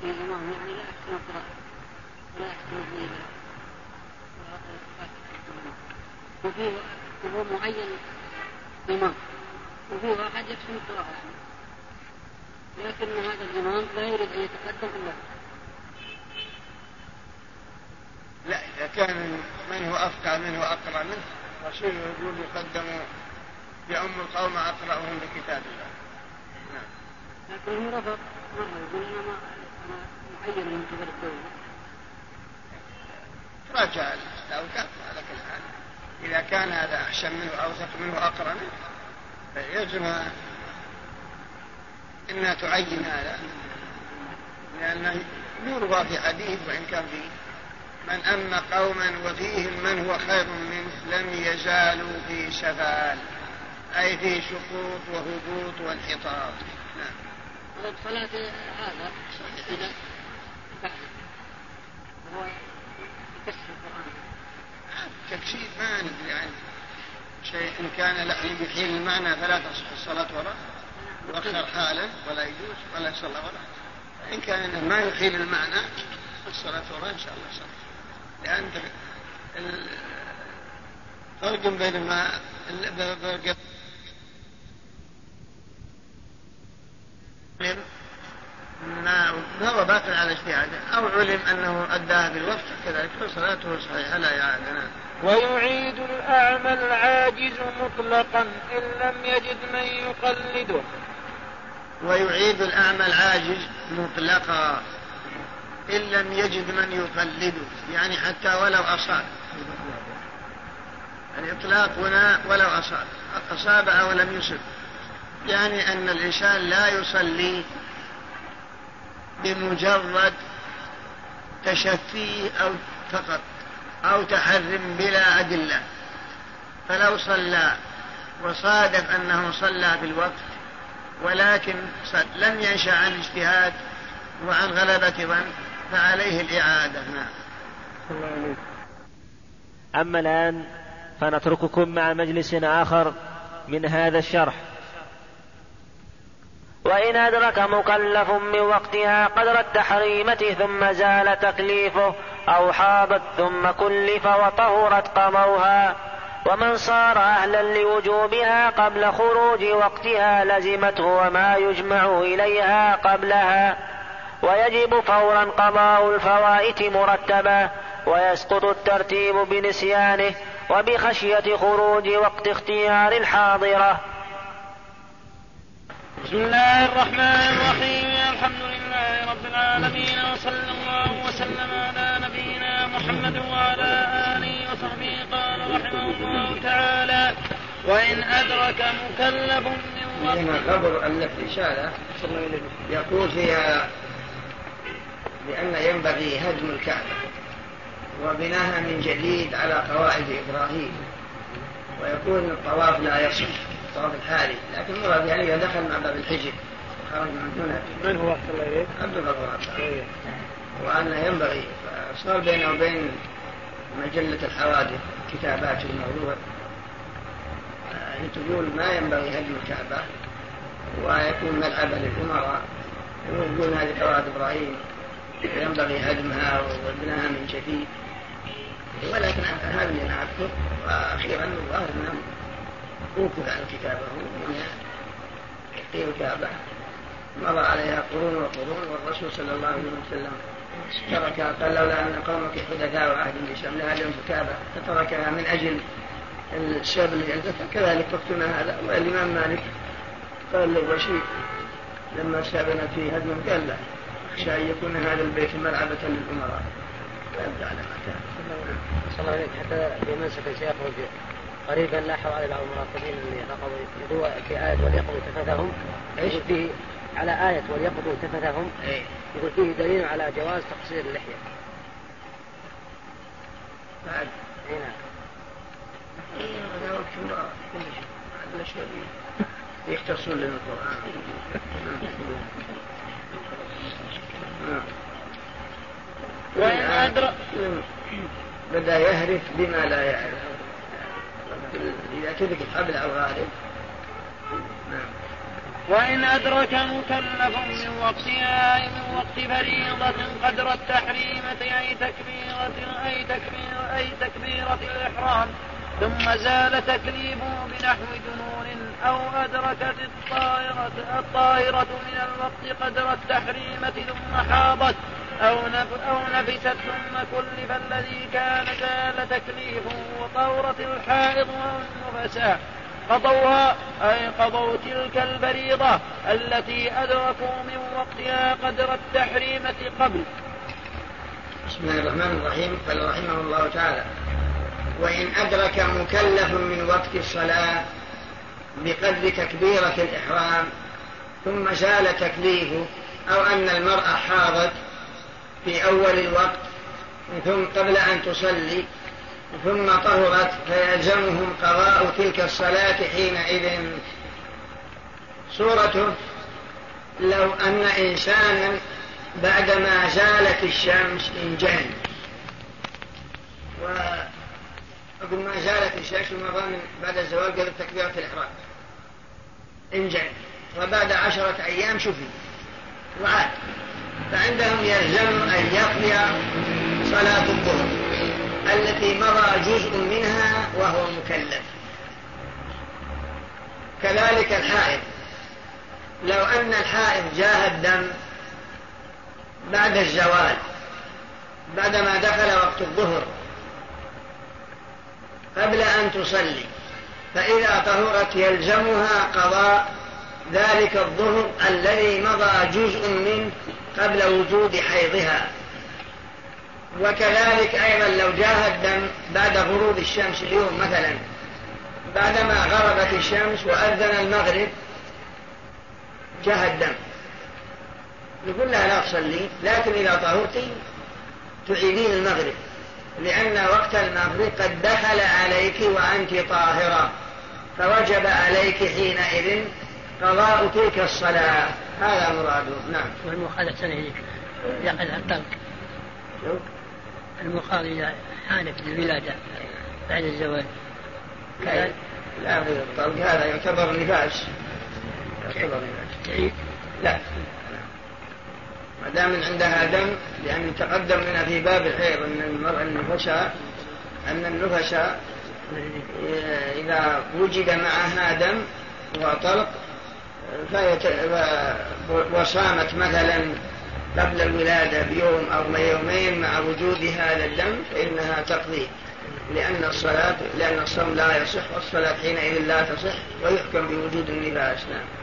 Speaker 8: في الإمام لا يحسن القراءة ولا يحسن فيه وفي وهو معين إمام وفي واحد يحسن القراءة. يعني لكن هذا الإمام لا يريد أن يتقدم إلا
Speaker 2: لا إذا كان من هو أفقه منه وأقرأ منه. رسول يقول يقدم يؤم القوم أقرأهم بكتاب الله.
Speaker 8: نعم. لكن هو رفض. مرة يقول أنا ما معينة من قبل الدولة.
Speaker 2: راجع الأوقات على كل حال. إذا كان هذا أحسن منه أوثق منه أقرن فيلزم إنها تعين هذا. لأنه يروى في حديث وإن كان فيه من أما قوما وفيهم من هو خير منه لم يزالوا في سفال أي في سقوط وهبوط وانحطاط. نعم.
Speaker 8: صلاة هذا إذا هو يكسر القرآن.
Speaker 2: تكسير ما ندري عنه شيء إن كان لا يحيل المعنى فلا تصح الصلاة ولا يؤخر حالا ولا يجوز ولا يصلى ولا إن كان ما يحيل المعنى الصلاة ولا إن شاء الله صلاة لأن فرق بين ما ما هو باطل على اجتهاده أو علم أنه اداها بالوقت كذلك فصلاته صحيحة لا اعاده نعم.
Speaker 3: ويعيد الأعمى العاجز مطلقا إن لم يجد من يقلده.
Speaker 2: ويعيد الاعمى العاجز مطلقا. إن لم يجد من يقلده يعني حتى ولو أصاب. الاطلاق هنا ولو أصاب. أصاب أو لم يصب. يعني أن الإنسان لا يصلي بمجرد تشفيه أو فقط أو تحرم بلا أدلة. فلو صلى وصادف أنه صلى في الوقت ولكن لم ينشأ عن اجتهاد وعن غلبة ظن فعليه الإعادة. نعم.
Speaker 1: أما الآن فنترككم مع مجلس آخر من هذا الشرح.
Speaker 7: وإن أدرك مكلف من وقتها قدر التحريمة ثم زال تكليفه أو حاضت ثم كلف وطهرت قموها. ومن صار أهلا لوجوبها قبل خروج وقتها لزمته وما يجمع إليها قبلها ويجب فورا قضاء الفوائت مرتبا ويسقط الترتيب بنسيانه وبخشية خروج وقت اختيار الحاضرة.
Speaker 3: بسم الله الرحمن الرحيم. الحمد لله رب العالمين وصلى الله وسلم على نبينا محمد وعلى قال رحمه الله تعالى وإن أدرك مكلف من وقت
Speaker 2: هنا خبر أن الرسالة يقول فيها بأن ينبغي هدم الكعبة وبناها من جديد على قواعد إبراهيم. ويكون الطواف لا يصح الطواف الحالي. لكن المراد يعني اذا دخل مع باب الحجر خرج من هنا
Speaker 3: من هو؟ احسن الله اليك؟
Speaker 2: عبد الغفور وأن ينبغي صار بينه وبين مجلة الحوادث كتابات الموضوع. يعني تقول ما ينبغي هدم الكعبة؟ ويكون ملعبا للأمراء. ويقول هذه قواعد إبراهيم. ينبغي هدمها وبناها من جديد ولكن هذا اللي نعرفه وأخيرا الظاهر أنه أوكل عن كتابه من في الكعبة. مضى عليها قرون وقرون والرسول صلى الله عليه وسلم تركها قال لولا أن قومك حدثاء عهد بشام لهدمت الكعبة فتركها من أجل الشاب اللي عنده كذلك وقتنا هذا. والإمام مالك قال للرشيد لما سابنا في هدم قال لا أخشى أن يكون هذا البيت ملعبة للأمراء. فيبدأ على ما كان.
Speaker 8: صلى الله عليه حتى في منسك سيخرج قريبا لاحظ على بعض المراقبين اللي رقبوا في آية وليقضوا تفثهم إيش فيه على آية وليقضوا تفثهم
Speaker 2: إيه.
Speaker 8: يقول فيه دليل على جواز تقصير اللحية.
Speaker 2: بعد
Speaker 8: اي نعم.
Speaker 2: هذا وقت كل شيء يختصون للقرآن نعم.
Speaker 3: وإن أدرك
Speaker 2: بدأ يهرف بما لا يعرف إذا ترك الحبل أو غالب نعم
Speaker 3: وإن أدرك مكلف من وقتها أي من وقت فريضة قدر التحريمة أي تكبيرة أي تكبيرة أي تكبيرة الإحرام. ثم زال تكليفه بنحو جنون أو أدركت الطائرة الطائرة من الوقت قدر التحريمة ثم حاضت أو أو نفست ثم كلف الذي كان زال تكليفه وطورة الحائض والنفساء. قضوها أي قضوا تلك الفريضة التي أدركوا من وقتها قدر التحريمة قبل.
Speaker 2: بسم الله الرحمن الرحيم. قال رحمه الله تعالى وإن أدرك مكلف من وقت الصلاة بقدر تكبيرة الإحرام ثم زال تكليفه أو أن المرأة حاضت في أول الوقت ثم قبل أن تصلي ثم طهرت فيلزمهم قضاء تلك الصلاة حينئذ. صورته لو أن إنسانا بعدما زالت الشمس انجن وقبل ما زالت الشمس من بعد الزوال قبل تكبيرة الإحرام. انجن وبعد عشرة أيام شفي. وعاد. فعندهم يلزم أن يقضي صلاة الظهر. التي مضى جزء منها وهو مكلف. كذلك الحائض. لو أن الحائض جاه الدم بعد الزوال بعدما دخل وقت الظهر قبل أن تصلي فإذا طهرت يلزمها قضاء ذلك الظهر الذي مضى جزء منه قبل وجود حيضها. وكذلك أيضا لو جاه الدم بعد غروب الشمس اليوم مثلا بعدما غربت الشمس وأذن المغرب جاه الدم. يقول لها لا تصلي لكن إذا طهرتي تعيدين المغرب لأن وقت المغرب قد دخل عليك وأنت طاهرة فوجب عليك حينئذ قضاء تلك الصلاة هذا مراده. نعم.
Speaker 8: والمخالفة هيك يقل الطلق المخاض إذا حانت الولادة بعد الزواج.
Speaker 2: كذلك لا الطلق هذا يعتبر نفاس يعتبر نفاس
Speaker 8: تعيد
Speaker 2: لا. ما دام عندها دم لأن تقدم لنا في باب الحيض أن المرأة النفشاء أن النفشاء إذا وجد معها دم وطلق. وصامت مثلا قبل الولادة بيوم أو يومين مع وجود هذا الدم فإنها تقضي لأن الصلاة لأن الصوم لا يصح والصلاة حينئذ لا تصح ويحكم بوجود النفاس. نعم.